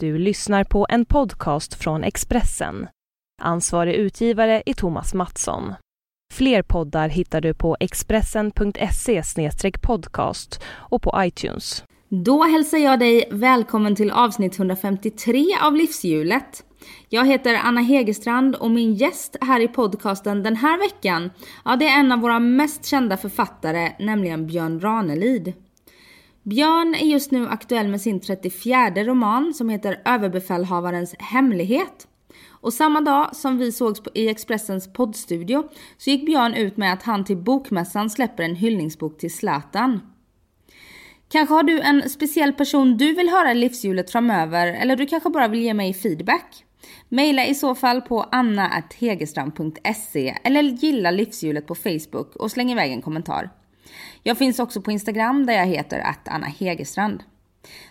Du lyssnar på en podcast från Expressen. Ansvarig utgivare är Thomas Mattsson. Fler poddar hittar du på expressen.se podcast och på iTunes. Då hälsar jag dig välkommen till avsnitt 153 av Livshjulet. Jag heter Anna Hegerstrand och min gäst här i podcasten den här veckan, ja det är en av våra mest kända författare, nämligen Björn Ranelid. Björn är just nu aktuell med sin 34 roman som heter Överbefälhavarens hemlighet. Och samma dag som vi sågs i Expressens poddstudio så gick Björn ut med att han till Bokmässan släpper en hyllningsbok till Zlatan. Kanske har du en speciell person du vill höra i livshjulet framöver eller du kanske bara vill ge mig feedback? Maila i så fall på anna.hegerstrand.se eller gilla livshjulet på Facebook och släng iväg en kommentar. Jag finns också på Instagram där jag heter att Anna Hegerstrand.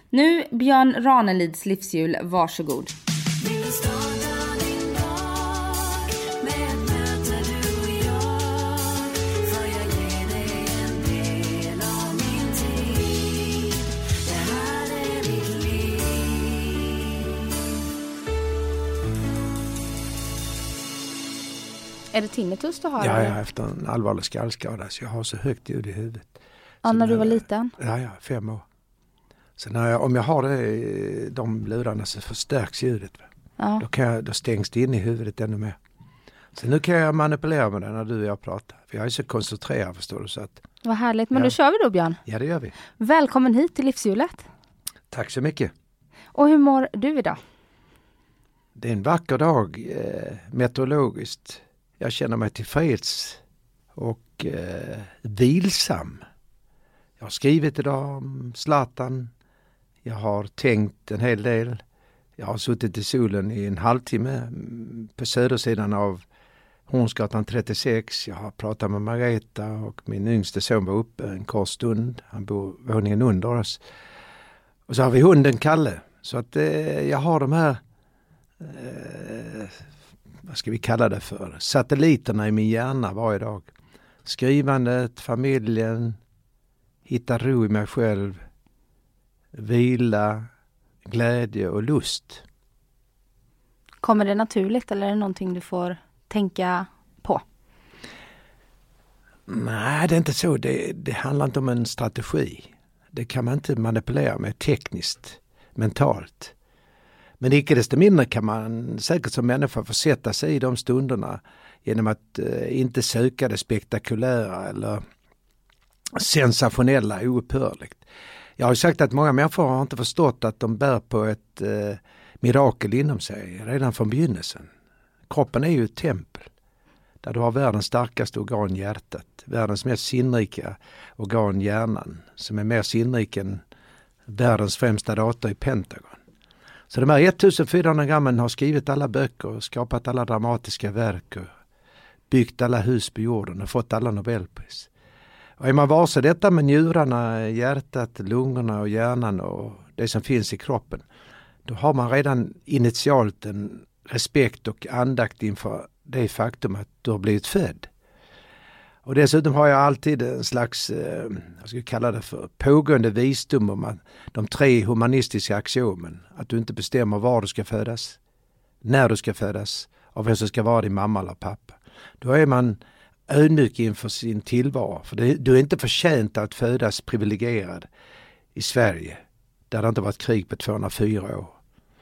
Nu Björn Ranelids livshjul, varsågod. Är det tinnitus du har? Ja, jag har haft en allvarlig skallskada så jag har så högt ljud i huvudet. Ja, när du var liten? Ja, ja, fem år. Så när jag, om jag har det, de lurarna så förstärks ljudet. Ja. Då, kan jag, då stängs det in i huvudet ännu mer. Så nu kan jag manipulera med det när du och jag pratar. För jag är så koncentrerad förstår du. Så att, Vad härligt, men ja. då kör vi då Björn. Ja det gör vi. Välkommen hit till Livshjulet. Tack så mycket. Och hur mår du idag? Det är en vacker dag eh, meteorologiskt. Jag känner mig tillfreds och eh, vilsam. Jag har skrivit idag om Zlatan. Jag har tänkt en hel del. Jag har suttit i solen i en halvtimme mm, på södersidan av Hornsgatan 36. Jag har pratat med Margareta och min yngste son var uppe en kort stund. Han bor våningen under oss. Och så har vi hunden Kalle. Så att eh, jag har de här eh, vad ska vi kalla det för, satelliterna i min hjärna varje dag. Skrivandet, familjen, hitta ro i mig själv, vila, glädje och lust. Kommer det naturligt eller är det någonting du får tänka på? Nej, det är inte så. Det, det handlar inte om en strategi. Det kan man inte manipulera med tekniskt, mentalt. Men icke desto mindre kan man säkert som människa försätta sig i de stunderna genom att eh, inte söka det spektakulära eller sensationella oupphörligt. Jag har sagt att många människor har inte förstått att de bär på ett eh, mirakel inom sig redan från begynnelsen. Kroppen är ju ett tempel där du har världens starkaste organ, hjärtat. Världens mest sinnrika organ, hjärnan, som är mer sinnrik än världens främsta dator i Pentagon. Så de här 1400 grammen har skrivit alla böcker och skapat alla dramatiska verk och byggt alla hus på jorden och fått alla nobelpris. Och är man varse detta med njurarna, hjärtat, lungorna och hjärnan och det som finns i kroppen, då har man redan initialt en respekt och andakt inför det faktum att du har blivit född. Och dessutom har jag alltid en slags, eh, jag ska kalla det för pågående visdom om att de tre humanistiska axiomen. Att du inte bestämmer var du ska födas, när du ska födas och vem som ska vara din mamma eller pappa. Då är man ödmjuk inför sin tillvaro. För det, du är inte förtjänt att födas privilegierad i Sverige där det inte varit krig på 204 år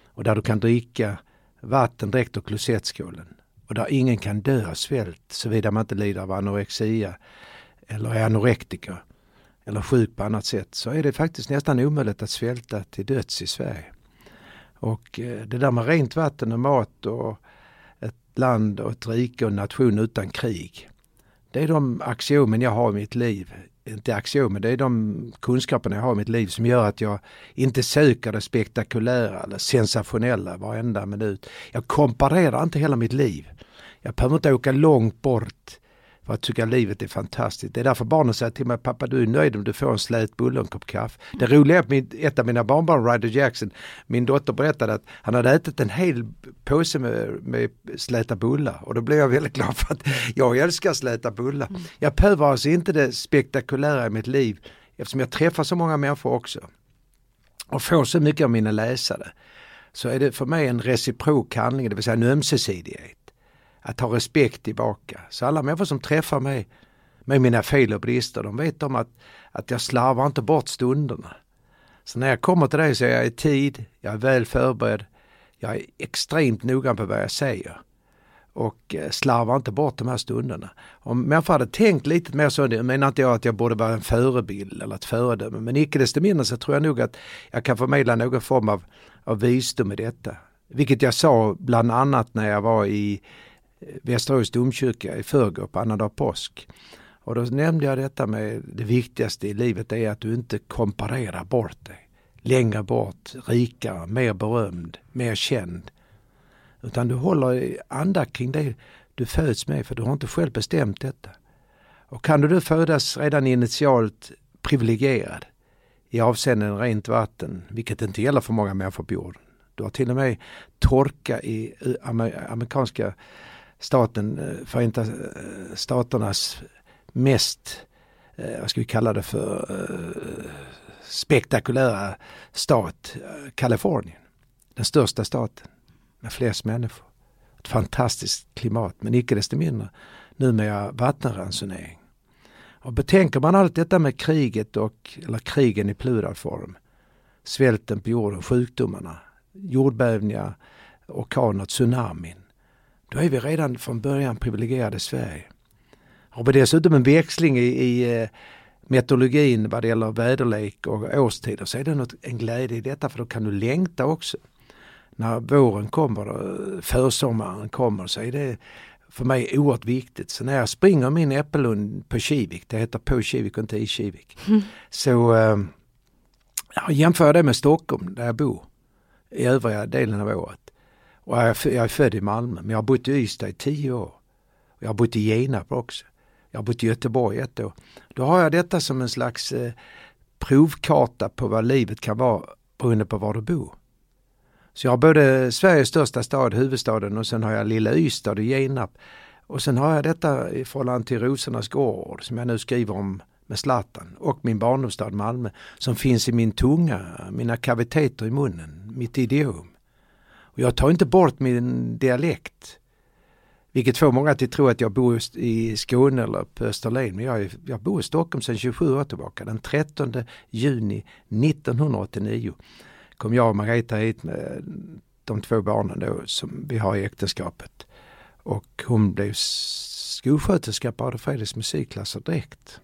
och där du kan dricka vatten direkt ur klosettskålen och där ingen kan dö av svält såvida man inte lider av anorexia eller är anorektiker eller sjuk på annat sätt så är det faktiskt nästan omöjligt att svälta till döds i Sverige. Och eh, det där med rent vatten och mat och ett land och ett rike och en nation utan krig. Det är de axiomen jag har i mitt liv. Inte axiomen, det är de kunskaperna jag har i mitt liv som gör att jag inte söker det spektakulära eller sensationella varenda minut. Jag komparerar inte hela mitt liv. Jag behöver inte åka långt bort för att tycka livet är fantastiskt. Det är därför barnen säger till mig, pappa du är nöjd om du får en slät bulle och en kopp kaffe. Det roliga är att ett av mina barnbarn, Ryder Jackson, min dotter berättade att han hade ätit en hel påse med, med släta bullar och då blev jag väldigt glad för att jag älskar släta bullar. Mm. Jag behöver alltså inte det spektakulära i mitt liv eftersom jag träffar så många människor också och får så mycket av mina läsare så är det för mig en reciprok handling, det vill säga en ömsesidighet. Att ha respekt tillbaka. Så alla människor som träffar mig med mina fel och brister, de vet om att, att jag slarvar inte bort stunderna. Så när jag kommer till dig så är jag i tid, jag är väl förberedd, jag är extremt noggrann på vad jag säger och eh, slarvar inte bort de här stunderna. Om människor hade tänkt lite mer så, nu menar inte jag att jag borde vara en förebild eller ett föredöme, men icke desto mindre så tror jag nog att jag kan förmedla någon form av, av visdom i detta. Vilket jag sa bland annat när jag var i Västerås domkyrka i förrgår på annandag påsk. Och då nämnde jag detta med det viktigaste i livet är att du inte komparerar bort dig. Längre bort, rikare, mer berömd, mer känd. Utan du håller andra kring det du föds med för du har inte själv bestämt detta. Och kan du då födas redan initialt privilegierad i avseenden rent vatten, vilket inte gäller för många människor på jorden. Du har till och med torka i amerikanska staten, eh, Förenta eh, Staternas mest, eh, vad ska vi kalla det för, spektakulära stat, Kalifornien. Den största staten med flest människor. Ett fantastiskt klimat men icke desto mindre numera vattenransonering. Och betänker man allt detta med kriget och, eller krigen i pluralform, svälten på jorden, sjukdomarna, jordbävningar, orkaner, tsunamin. Då är vi redan från början privilegierade i Sverige. Har vi dessutom en växling i, i eh, meteorologin vad det gäller väderlek och årstider så är det något, en glädje i detta för då kan du längta också när våren kommer och försommaren kommer så är det för mig oerhört viktigt. Så när jag springer min äppellund på Kivik, det heter på Kivik och inte i Kivik, mm. så äh, jag jämför det med Stockholm där jag bor i övriga delen av året. Och jag, jag är född i Malmö men jag har bott i Ystad i tio år. Jag har bott i Genarp också. Jag har bott i Göteborg ett år. Då har jag detta som en slags eh, provkarta på vad livet kan vara beroende på var du bor. Så jag har både Sveriges största stad, huvudstaden och sen har jag lilla Ystad och Genarp. Och sen har jag detta i förhållande till Rosornas gård som jag nu skriver om med Zlatan och min barndomsstad Malmö som finns i min tunga, mina kaviteter i munnen, mitt idiom. Och jag tar inte bort min dialekt. Vilket får många att tro att jag bor i Skåne eller på Österlen. Men jag, är, jag bor i Stockholm sedan 27 år tillbaka. Den 13 juni 1989 kom jag och Margareta hit med de två barnen då som vi har i äktenskapet. Och hon blev skolsköterska på Adolf Fredriks musikklasser direkt.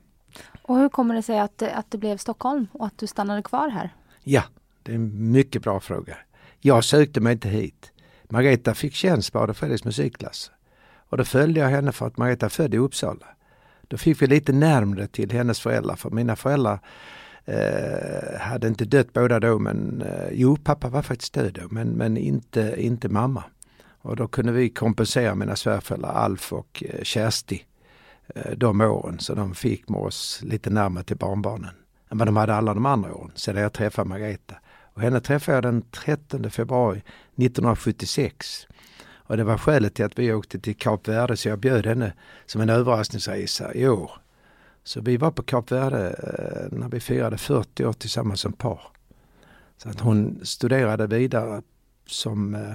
Och hur kommer det sig att, att det blev Stockholm och att du stannade kvar här? Ja, det är en mycket bra fråga. Jag sökte mig inte hit. Margareta fick tjänst på Adolf Fredriks musikklass. Och då följde jag henne för att Margareta är född i Uppsala. Då fick vi lite närmre till hennes föräldrar för mina föräldrar Eh, hade inte dött båda då men eh, jo pappa var faktiskt död då men, men inte, inte mamma. Och då kunde vi kompensera mina svärföräldrar Alf och eh, Kersti eh, de åren så de fick med oss lite närmare till barnbarnen än vad de hade alla de andra åren sedan jag träffade Margareta. Och henne träffade jag den 13 februari 1976. Och det var skälet till att vi åkte till Kap Verde så jag bjöd henne som en överraskningsresa i år. Så vi var på Kap Verde eh, när vi firade 40 år tillsammans som par. Så att hon studerade vidare som eh,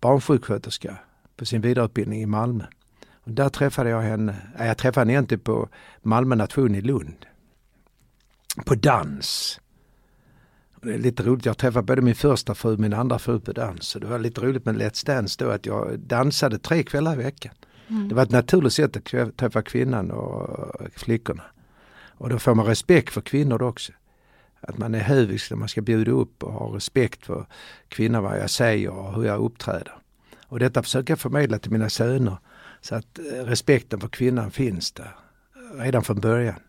barnsjuksköterska på sin vidareutbildning i Malmö. Och där träffade jag henne, eh, jag träffade henne egentligen på Malmö nation i Lund. På dans. Det är lite roligt, jag träffade både min första fru och min andra fru på dans. Så det var lite roligt med Let's Dance då att jag dansade tre kvällar i veckan. Mm. Det var ett naturligt sätt att träffa kvinnan och flickorna. Och då får man respekt för kvinnor också. Att man är hövisk när man ska bjuda upp och ha respekt för kvinnan, vad jag säger och hur jag uppträder. Och detta försöker jag förmedla till mina söner. Så att eh, respekten för kvinnan finns där redan från början.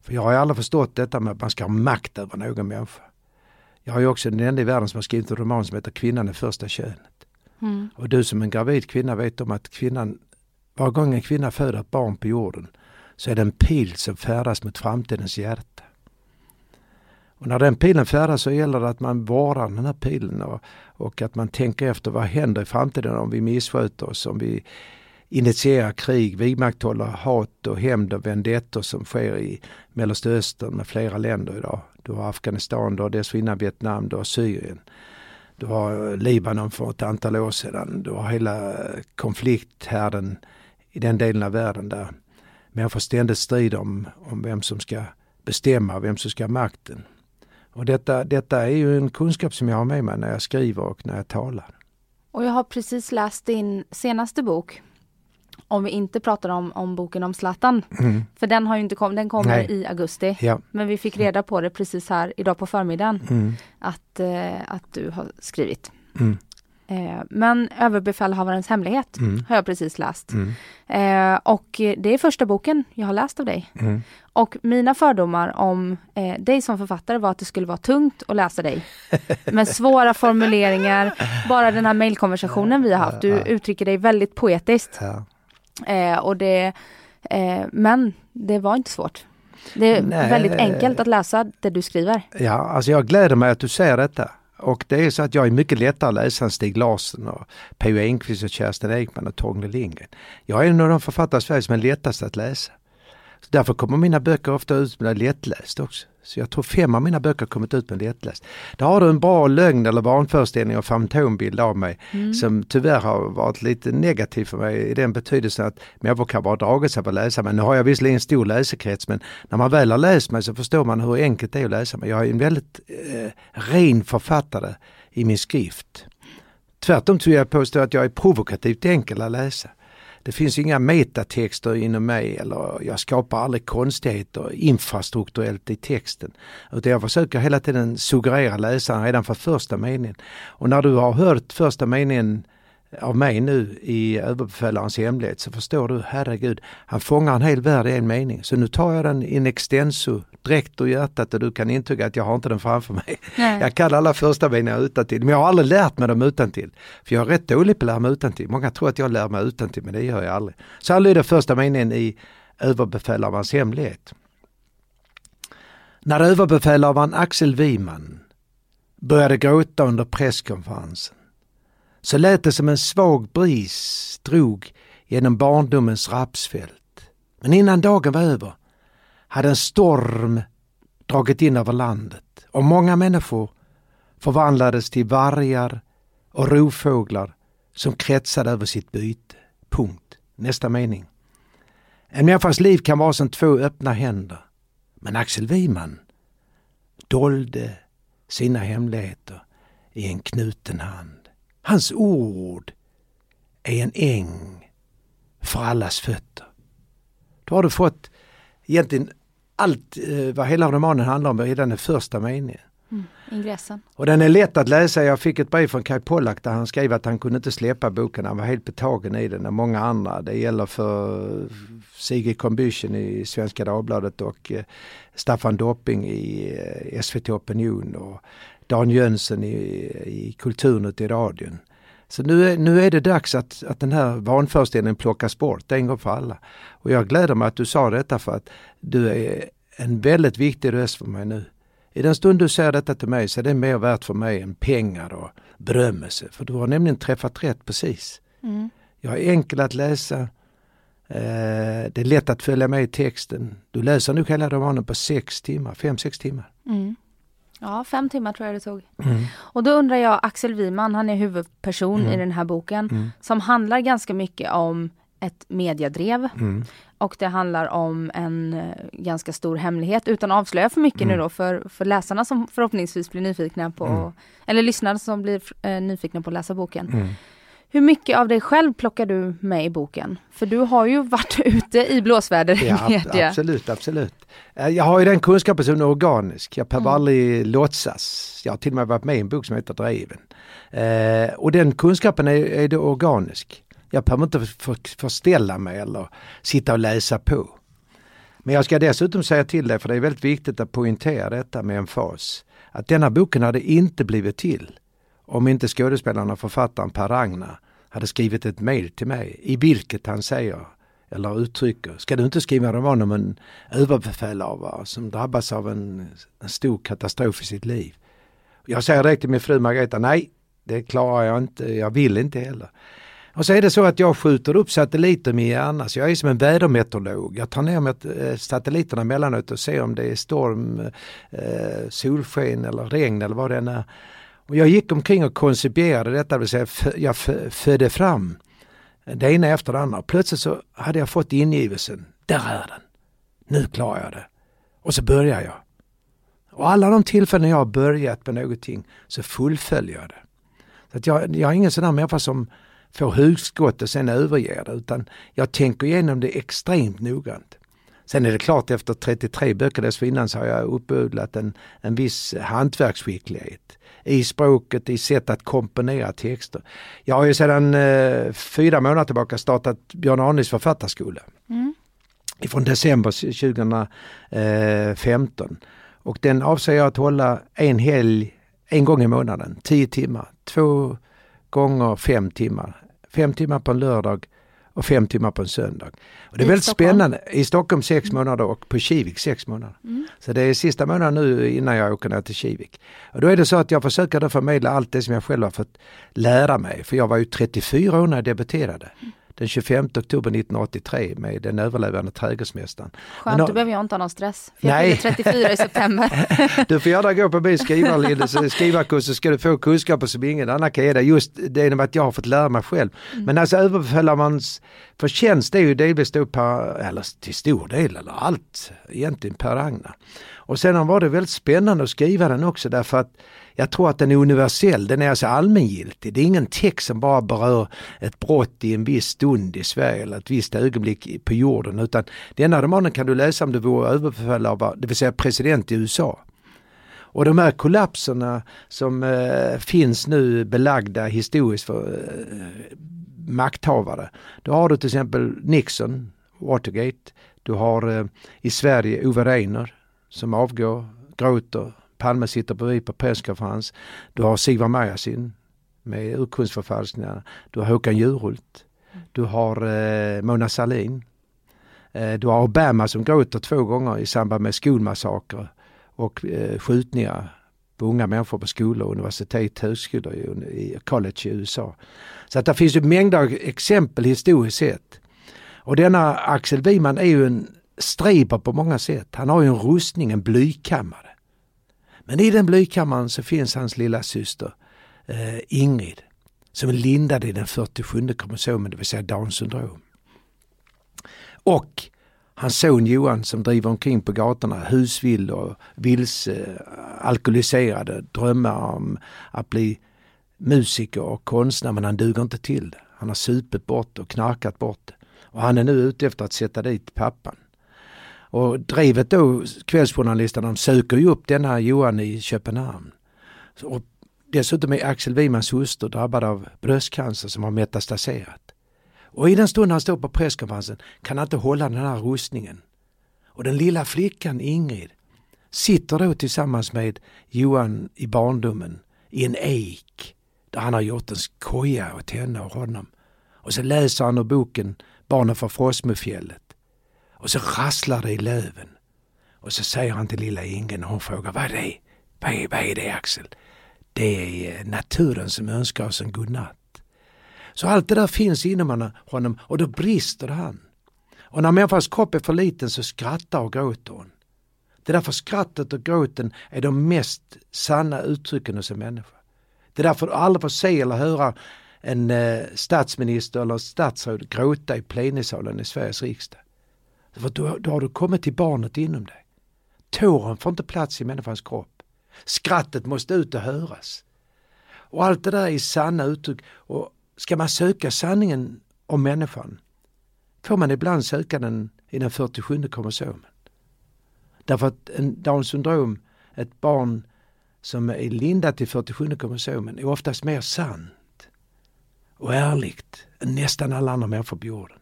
För jag har aldrig förstått detta med att man ska ha makt över någon människa. Jag har ju också den enda i världen som har skrivit en roman som heter Kvinnan är första könet. Mm. Och du som en gravid kvinna vet om att kvinnan var gång en kvinna föder ett barn på jorden så är det en pil som färdas mot framtidens hjärta. Och när den pilen färdas så gäller det att man vårdar den här pilen och, och att man tänker efter vad händer i framtiden om vi missköter oss, om vi initierar krig, vidmakthåller hat och hämnd och vendettor som sker i Mellanöstern med flera länder idag. Du har Afghanistan, du har dessförinnan Vietnam, du har Syrien. Du har Libanon för ett antal år sedan. Du har hela konflikthärden i den delen av världen där människor ständigt strider om, om vem som ska bestämma, vem som ska ha makten. Och detta, detta är ju en kunskap som jag har med mig när jag skriver och när jag talar. Och jag har precis läst din senaste bok. Om vi inte pratar om, om boken om Zlatan. Mm. För den har ju inte kommit, den kommer Nej. i augusti. Ja. Men vi fick reda på det precis här idag på förmiddagen. Mm. Att, eh, att du har skrivit. Mm. Eh, men Överbefälhavarens hemlighet mm. har jag precis läst. Mm. Eh, och det är första boken jag har läst av dig. Mm. Och mina fördomar om eh, dig som författare var att det skulle vara tungt att läsa dig. Med svåra formuleringar, bara den här mejlkonversationen vi har haft. Du uttrycker dig väldigt poetiskt. Eh, och det, eh, men det var inte svårt. Det är Nej. väldigt enkelt att läsa det du skriver. Ja, alltså jag gläder mig att du säger detta. Och det är så att jag är mycket lättare att läsa än Stig Larsson och P.O. Enquist och Kerstin Ekman och Torgny Lindgren. Jag är en av de författare i Sverige som är lättast att läsa. Så därför kommer mina böcker ofta ut med lättläst också. Så jag tror fem av mina böcker kommit ut med lättläst. Där har du en bra lögn eller vanföreställning och fantombild av mig mm. som tyvärr har varit lite negativ för mig i den betydelsen att människor kan bara dragit sig på att läsa mig. Nu har jag visserligen en stor läsekrets men när man väl har läst mig så förstår man hur enkelt det är att läsa mig. Jag är en väldigt eh, ren författare i min skrift. Tvärtom tror jag påstå att jag är provokativt enkel att läsa. Det finns inga metatexter inom mig eller jag skapar aldrig konstigheter infrastrukturellt i texten. Utan jag försöker hela tiden suggerera läsaren redan för första meningen. Och när du har hört första meningen av mig nu i överbefälhavarens hemlighet så förstår du, herregud, han fångar en hel värld i en mening. Så nu tar jag den in extenso direkt ur hjärtat och du kan intyga att jag har inte den framför mig. Nej. Jag kan alla första meningar utantill men jag har aldrig lärt mig dem utantill. För jag är rätt dålig på att lära mig utantill. Många tror att jag lär mig utantill men det gör jag aldrig. Så här lyder första meningen i överbefälhavarens hemlighet. När överbefälhavaren Axel Wiman började gråta under presskonferensen så lät det som en svag bris drog genom barndomens rapsfält. Men innan dagen var över hade en storm dragit in över landet och många människor förvandlades till vargar och rovfåglar som kretsade över sitt byte. Punkt. Nästa mening. En människas liv kan vara som två öppna händer. Men Axel Wiman dolde sina hemligheter i en knuten hand. Hans ord är en äng för allas fötter. Då har du fått egentligen allt eh, vad hela romanen handlar om redan i första meningen. Mm, ingressen. Och den är lätt att läsa. Jag fick ett brev från Kai Pollak där han skrev att han kunde inte släppa boken. Han var helt betagen i den och många andra. Det gäller för Sigrid Combüchen i Svenska Dagbladet och eh, Staffan Dopping i eh, SVT Opinion och Dan Jönsson i, i Kulturnytt i radion. Så nu är, nu är det dags att, att den här vanföreställningen plockas bort en gång för alla. Och jag gläder mig att du sa detta för att du är en väldigt viktig röst för mig nu. I den stund du säger detta till mig så är det mer värt för mig än pengar och berömmelse. För du har nämligen träffat rätt precis. Mm. Jag är enkel att läsa. Eh, det är lätt att följa med i texten. Du läser nog hela romanen på sex timmar, fem, sex timmar. Mm. Ja, fem timmar tror jag det tog. Mm. Och då undrar jag, Axel Wiman, han är huvudperson mm. i den här boken, mm. som handlar ganska mycket om ett mediadrev. Mm. Och det handlar om en uh, ganska stor hemlighet, utan att avslöja för mycket nu mm. då, för, för läsarna som förhoppningsvis blir nyfikna på, mm. eller lyssnarna som blir uh, nyfikna på att läsa boken. Hur mycket av dig själv plockar du med i boken? För du har ju varit ute i blåsväder ja, media. Absolut, absolut. Eh, jag har ju den kunskapen som är organisk. Jag behöver mm. aldrig låtsas. Jag har till och med varit med i en bok som heter Driven. Eh, och den kunskapen är, är det organisk. Jag behöver inte för, förställa mig eller sitta och läsa på. Men jag ska dessutom säga till dig, för det är väldigt viktigt att poängtera detta med en fas, att denna boken hade inte blivit till om inte skådespelaren och författaren Per Ragnar hade skrivit ett mejl till mig i vilket han säger eller uttrycker, ska du inte skriva en roman om en överbefälhavare som drabbas av en, en stor katastrof i sitt liv? Jag säger direkt till min fru Margareta, nej det klarar jag inte, jag vill inte heller. Och så är det så att jag skjuter upp satelliter i min hjärna. så jag är som en vädermeteorolog. Jag tar ner med eh, satelliterna emellanåt och ser om det är storm, eh, solsken eller regn eller vad det än är. Och jag gick omkring och koncipierade detta, det vill säga jag födde fram det ena efter det andra. Plötsligt så hade jag fått ingivelsen. Där är den! Nu klarar jag det. Och så börjar jag. Och alla de tillfällen jag har börjat med någonting så fullföljer jag det. Så att jag, jag är ingen sån där människa som får hugskott och sen överger det utan jag tänker igenom det extremt noggrant. Sen är det klart efter 33 böcker dessförinnan så har jag uppodlat en, en viss hantverksskicklighet i språket, i sätt att komponera texter. Jag har ju sedan eh, fyra månader tillbaka startat Björn Arnes författarskola. Mm. Från december 2015. Och den avser jag att hålla en helg, en gång i månaden, tio timmar. Två gånger fem timmar. Fem timmar på en lördag och fem timmar på en söndag. Och det är I väldigt Stockholm. spännande. I Stockholm sex månader och på Kivik sex månader. Mm. Så det är sista månaden nu innan jag åker ner till Kivik. Och då är det så att jag försöker då förmedla allt det som jag själv har fått lära mig. För jag var ju 34 år när jag debuterade. Mm den 25 oktober 1983 med den överlevande trädgårdsmästaren. Skönt, då, behöver jag inte ha någon stress. För jag fyller 34 i september. du får gärna gå på min skrivarkurs så ska du få kunskaper som ingen annan kan ge dig. Just det genom att jag har fått lära mig själv. Mm. Men alltså överbefälhavarens förtjänst är ju delvis då per, eller till stor del, eller allt egentligen Per Ragnar. Och sen var det väldigt spännande att skriva den också därför att jag tror att den är universell, den är alltså allmängiltig. Det är ingen text som bara berör ett brott i en viss stund i Sverige eller ett visst ögonblick på jorden utan denna romanen kan du läsa om du vore överbefälhavare, det vill säga president i USA. Och de här kollapserna som eh, finns nu belagda historiskt för eh, makthavare. Då har du till exempel Nixon, Watergate. Du har eh, i Sverige Ove Reiner som avgår, gråter, Palme sitter bredvid på presskonferens. Du har Sigvard Marjasin med urkundsförfalskningarna. Du har Håkan Juholt. Du har eh, Mona Sahlin. Eh, du har Obama som gråter två gånger i samband med skolmassakrer och eh, skjutningar på unga människor på skolor, universitet, högskolor i, college i USA. Så att det finns ju mängder av exempel historiskt sett. Och denna Axel Wiman är ju en striper på många sätt. Han har ju en rustning, en blykammare. Men i den blykammaren så finns hans lilla syster eh, Ingrid som är lindad i den 47 kromosomen, det vill säga Downs syndrom. Och hans son Johan som driver omkring på gatorna husvill och vilse, eh, alkoholiserade, drömmar om att bli musiker och konstnär men han duger inte till det. Han har supit bort och knarkat bort det. Och han är nu ute efter att sätta dit pappan. Och drivet då, kvällsjournalisterna, de söker ju upp denna Johan i Köpenhamn. Och dessutom är Axel Wimans hustru drabbad av bröstcancer som har metastaserat. Och i den stund han står på presskonferensen kan han inte hålla den här rustningen. Och den lilla flickan Ingrid sitter då tillsammans med Johan i barndomen i en ek där han har gjort en koja åt henne och honom. Och så läser han ur boken Barnen från Frostmofjället. Och så rasslar det i löven. Och så säger han till lilla Ingen och hon frågar vad är det? Vad är, vad är det Axel? Det är eh, naturen som önskar oss en godnatt. Så allt det där finns inom honom och då brister han. Och när människans kropp är för liten så skrattar och gråter hon. Det är därför skrattet och gråten är de mest sanna uttrycken hos en människa. Det är därför du aldrig får se eller höra en eh, statsminister eller statsråd gråta i plenisalen i Sveriges riksdag. För då, då har du kommit till barnet inom dig. Tåren får inte plats i människans kropp. Skrattet måste ut och höras. Och allt det där är sanna uttryck. Och ska man söka sanningen om människan får man ibland söka den i den 47 kromosomen. Därför att en Downs syndrom, ett barn som är lindat i 47 kromosomen är oftast mer sant och ärligt än nästan alla andra människor på jorden.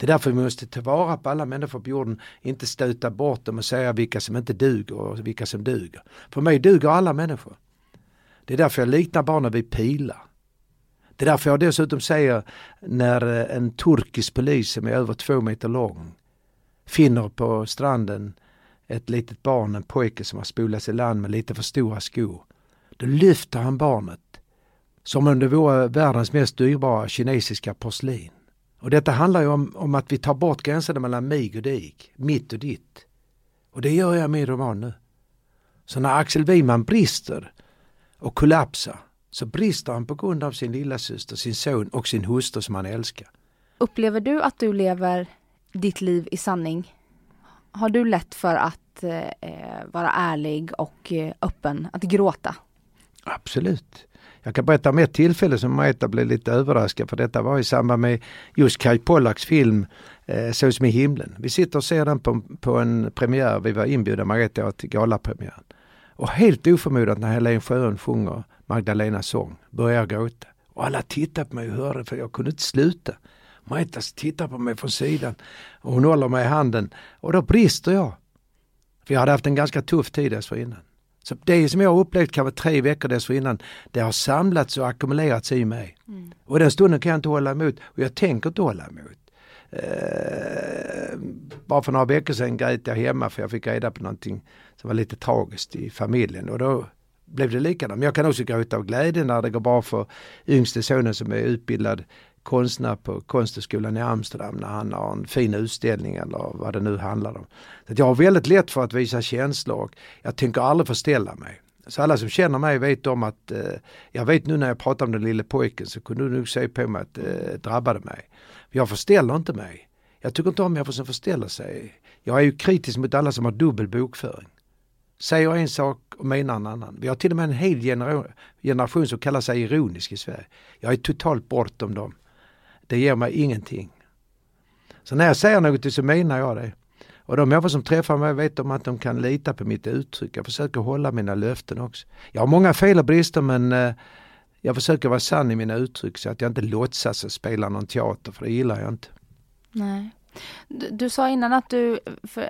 Det är därför vi måste ta vara på alla människor på jorden, inte stöta bort dem och säga vilka som inte duger och vilka som duger. För mig duger alla människor. Det är därför jag liknar barnen vid pilar. Det är därför jag dessutom säger när eh, en turkisk polis som är över två meter lång finner på stranden ett litet barn, en pojke som har spolats i land med lite för stora skor. Då lyfter han barnet som om det vore världens mest dyrbara kinesiska porslin. Och detta handlar ju om, om att vi tar bort gränserna mellan mig och dig, mitt och ditt. Och det gör jag med roman nu. Så när Axel Wiman brister och kollapsar så brister han på grund av sin lilla syster, sin son och sin hustru som han älskar. Upplever du att du lever ditt liv i sanning? Har du lätt för att eh, vara ärlig och eh, öppen, att gråta? Absolut. Jag kan berätta om ett tillfälle som Marita blev lite överraskad för detta var i samband med just Kai Pollaks film eh, Så som i himlen. Vi sitter och ser den på, på en premiär, vi var inbjudna Marita och till galapremiären. Och helt oförmodat när Helen Sjöholm sjunger Magdalenas sång börjar jag gråta. Och alla tittar på mig och hörde för jag kunde inte sluta. Marita tittar på mig från sidan och hon håller mig i handen och då brister jag. För jag hade haft en ganska tuff tid dessförinnan. Så det som jag upplevt kanske tre veckor dessförinnan, det har samlats och ackumulerats i mig. Mm. Och den stunden kan jag inte hålla emot och jag tänker inte hålla emot. Eh, bara för några veckor sedan grät jag hemma för jag fick reda på någonting som var lite tragiskt i familjen och då blev det likadant. Men jag kan också gråta av glädje när det går bra för yngste sonen som är utbildad konstnär på Konsthögskolan i Amsterdam när han har en fin utställning eller vad det nu handlar om. Så jag har väldigt lätt för att visa känslor och jag tänker aldrig förställa mig. Så alla som känner mig vet om att, eh, jag vet nu när jag pratar om den lille pojken så kunde du nog se på mig att det eh, drabbade mig. Jag förställer inte mig. Jag tycker inte om människor som förställer sig. Jag är ju kritisk mot alla som har dubbel bokföring. Säger en sak och menar en annan. Vi har till och med en hel generation som kallar sig ironisk i Sverige. Jag är totalt bortom dem. Det ger mig ingenting. Så när jag säger något så menar jag det. Och de människor som träffar mig vet om att de kan lita på mitt uttryck. Jag försöker hålla mina löften också. Jag har många fel och brister men eh, jag försöker vara sann i mina uttryck så att jag inte låtsas och spelar någon teater för det gillar jag inte. Nej. Du, du sa innan att du,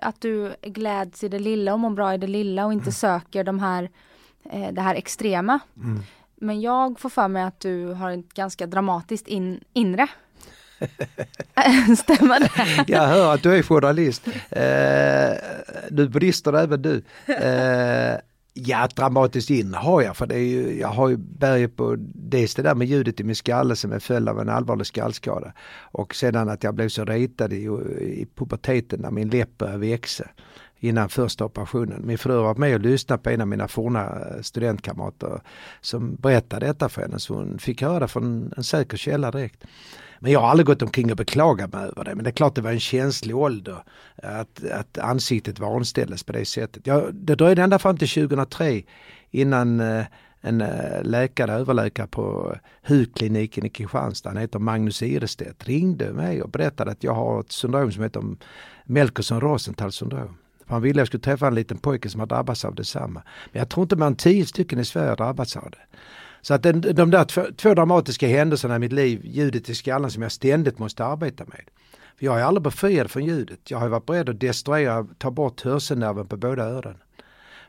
att du gläds i det lilla och mår bra i det lilla och inte mm. söker de här, eh, det här extrema. Mm. Men jag får för mig att du har ett ganska dramatiskt in, inre. Stämmer det? Jag hör att du är journalist. Eh, du brister även du. Eh, ja, dramatiskt in har jag för det är ju, jag har ju berget på dels det där med ljudet i min skalle som är följd av en allvarlig skallskada. Och sedan att jag blev så retad i, i puberteten när min läpp började växa innan första operationen. Min fru var med och lyssnade på en av mina forna studentkamrater som berättade detta för henne så hon fick höra det från en säker källa direkt. Men jag har aldrig gått omkring och beklagat mig över det. Men det är klart det var en känslig ålder att, att ansiktet vanställdes på det sättet. Jag, det dröjde ända fram till 2003 innan eh, en eh, läkare, överläkare på hudkliniken i Kristianstad, han heter Magnus Irestedt, ringde mig och berättade att jag har ett syndrom som heter Melkerson-Rosenthal syndrom. Han ville att jag skulle träffa en liten pojke som har drabbats av detsamma. Men jag tror inte man tio stycken i Sverige har drabbats av det. Så att den, de där två, två, dramatiska händelserna i mitt liv, ljudet i skallen som jag ständigt måste arbeta med. För jag är aldrig befriad från ljudet. Jag har varit beredd att destruera, ta bort hörselnerven på båda öronen.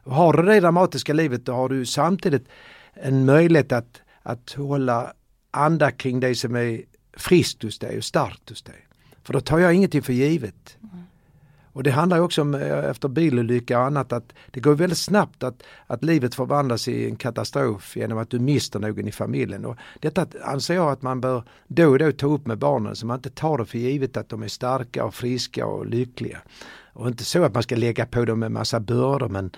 Har du det dramatiska livet då har du samtidigt en möjlighet att, att hålla anda kring det som är friskt hos dig och starkt hos dig. För då tar jag ingenting för givet. Mm. Och det handlar också om eh, efter bilolycka och annat att det går väldigt snabbt att, att livet förvandlas i en katastrof genom att du mister någon i familjen. Och detta anser jag att man bör då och då ta upp med barnen så man inte tar det för givet att de är starka och friska och lyckliga. Och inte så att man ska lägga på dem en massa bördor men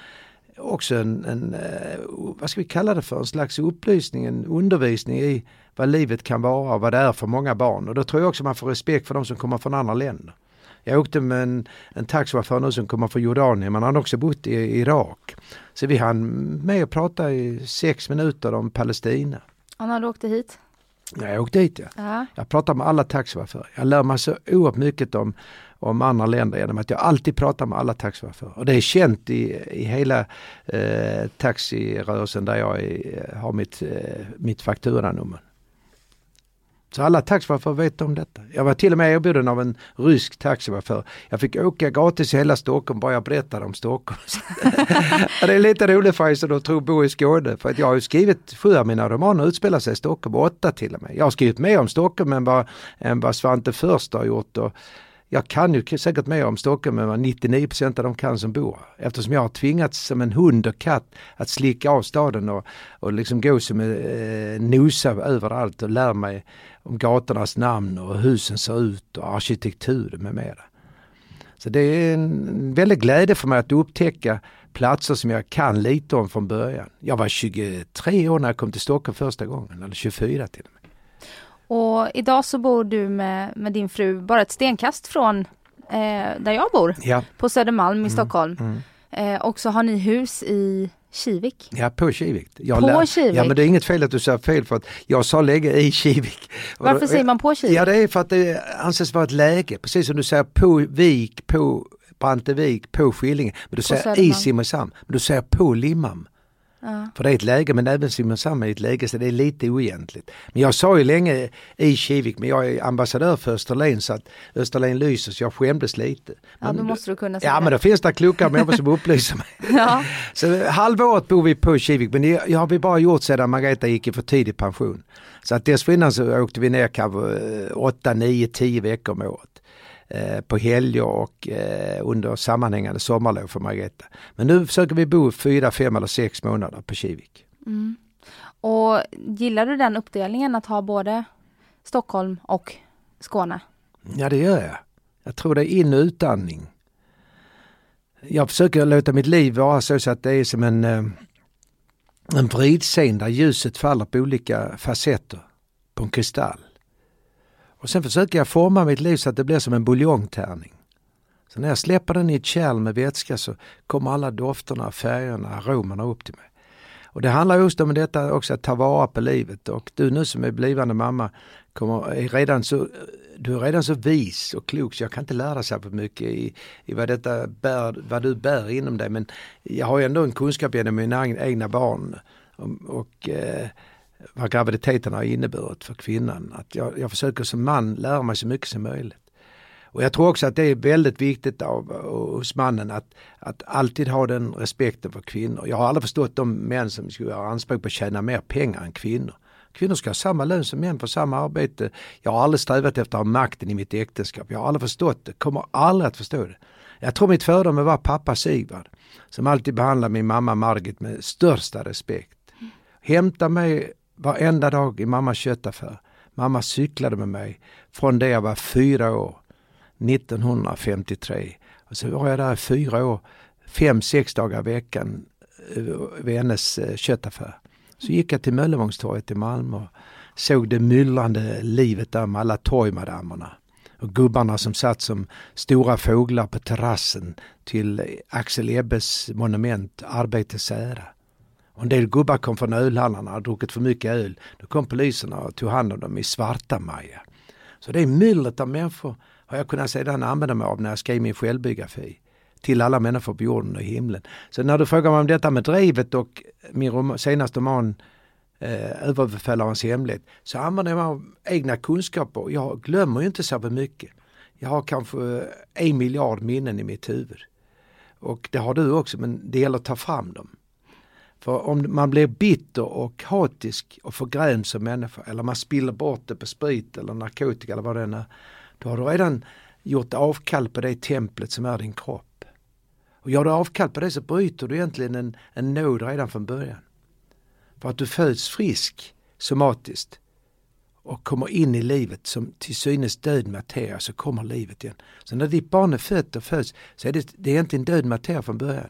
också en, en eh, vad ska vi kalla det för, en slags upplysning, en undervisning i vad livet kan vara och vad det är för många barn. Och då tror jag också man får respekt för de som kommer från andra länder. Jag åkte med en, en taxichaufför nu som kommer från Jordanien, men han har också bott i Irak. Så vi hann med och prata i sex minuter om Palestina. Och när du åkte hit? Ja, jag åkte hit ja. ja. Jag pratar med alla taxichaufförer. Jag lär mig så oerhört mycket om, om andra länder genom att jag alltid pratar med alla taxichaufförer. Och det är känt i, i hela eh, taxirörelsen där jag är, har mitt, eh, mitt fakturanummer. Så alla taxichaufförer vet om detta. Jag var till och med erbjuden av en rysk taxichaufför. Jag fick åka gratis i hela Stockholm bara jag berättade om Stockholm. det är lite roligt faktiskt att tro bo i Skåne. För att jag har ju skrivit sju av mina romaner utspelar sig i Stockholm, åtta till och med. Jag har skrivit mer om Stockholm än vad, än vad Svante Först har gjort. Och jag kan ju säkert mer om Stockholm än vad 99% av de kan som bor Eftersom jag har tvingats som en hund och katt att slicka av staden och, och liksom gå som en eh, nosa överallt och lära mig om gatornas namn och hur husen ser ut och arkitektur med mera. Så det är en väldig glädje för mig att upptäcka platser som jag kan lite om från början. Jag var 23 år när jag kom till Stockholm första gången, eller 24 till och med. Och idag så bor du med, med din fru bara ett stenkast från eh, där jag bor, Ja, på Södermalm i Mm, Stockholm. mm. Eh, och så har ni hus i Kivik. ja på Kivik. Jag På lär- Kivik? Ja men det är inget fel att du säger fel för att jag sa läge i Kivik. Varför då- säger man på Kivik? Ja det är för att det anses vara ett läge, precis som du säger på Vik, på Brantevik, på Skillinge. Men du säger i Södermalm. Simrishamn, men du säger på Limhamn. Ja. För det är ett läge, men även Simrishamn är ett läge så det är lite oegentligt. Men jag sa ju länge i Kivik, men jag är ambassadör för Österlen så att Österlen lyser så jag skämdes lite. Ja, Men då måste du kunna säga Ja det. men då finns det kloka människor som upplyser mig. Ja. Så halvåret bor vi på Kivik men det har vi bara gjort sedan Margareta gick i för tidig pension. Så att dessförinnan så åkte vi ner kanske 8, 9, 10 veckor om året. Eh, på helger och eh, under sammanhängande sommarlov för Margareta. Men nu försöker vi bo 4, 5 eller 6 månader på Kivik. Mm. Och gillar du den uppdelningen att ha både Stockholm och Skåne? Ja det gör jag. Jag tror det är in och utandning. Jag försöker låta mitt liv vara så, så att det är som en, eh, en vridscen där ljuset faller på olika facetter på en kristall. Och sen försöker jag forma mitt liv så att det blir som en buljongtärning. Så när jag släpper den i ett kärl med vätska så kommer alla dofterna, färgerna, aromerna upp till mig. Och det handlar just om detta också att ta vara på livet och du nu som är blivande mamma kommer, är redan så, du är redan så vis och klok så jag kan inte lära dig särskilt mycket i, i vad, detta bär, vad du bär inom dig men jag har ju ändå en kunskap genom mina egna barn och, och eh, vad graviditeten har inneburit för kvinnan. Att jag, jag försöker som man lära mig så mycket som möjligt. Och jag tror också att det är väldigt viktigt av, hos mannen att, att alltid ha den respekten för kvinnor. Jag har aldrig förstått de män som skulle ha anspråk på att tjäna mer pengar än kvinnor. Kvinnor ska ha samma lön som män för samma arbete. Jag har aldrig strävat efter att ha makten i mitt äktenskap. Jag har aldrig förstått det, kommer aldrig att förstå det. Jag tror mitt föredöme var pappa Sigvard som alltid behandlade min mamma Margit med största respekt. Hämta mig varenda dag i mammas köttaffär. Mamma cyklade med mig från det jag var fyra år 1953. Och så var jag där i fyra år, fem, sex dagar i veckan eh, vid hennes eh, köttaffär. Så gick jag till Möllevångstorget i Malmö och såg det myllrande livet där med alla torgmadammerna. Och gubbarna som satt som stora fåglar på terrassen till Axel Ebbes monument Arbetets ära. Och en del gubbar kom från ölhallarna och hade druckit för mycket öl. Då kom poliserna och tog hand om dem i svarta Maja. Så det är myllret av människor har jag kunnat sedan använda mig av när jag skrev min självbiografi. Till alla människor på jorden och i himlen. Så när du frågar mig om detta med drivet och min rom- senaste roman eh, Överbefälhavarens hemlighet så använder jag mig av egna kunskaper. Jag glömmer ju inte så mycket. Jag har kanske eh, en miljard minnen i mitt huvud. Och det har du också men det gäller att ta fram dem. För om man blir bitter och hatisk och förgrämd som människa eller man spiller bort det på sprit eller narkotika eller vad det än är. Då har du redan gjort avkall på det templet som är din kropp. Och gör du avkall på det så bryter du egentligen en, en nåd redan från början. För att du föds frisk somatiskt och kommer in i livet som till synes död materia så kommer livet igen. Så när ditt barn är fött och föds så är det, det är egentligen död materia från början.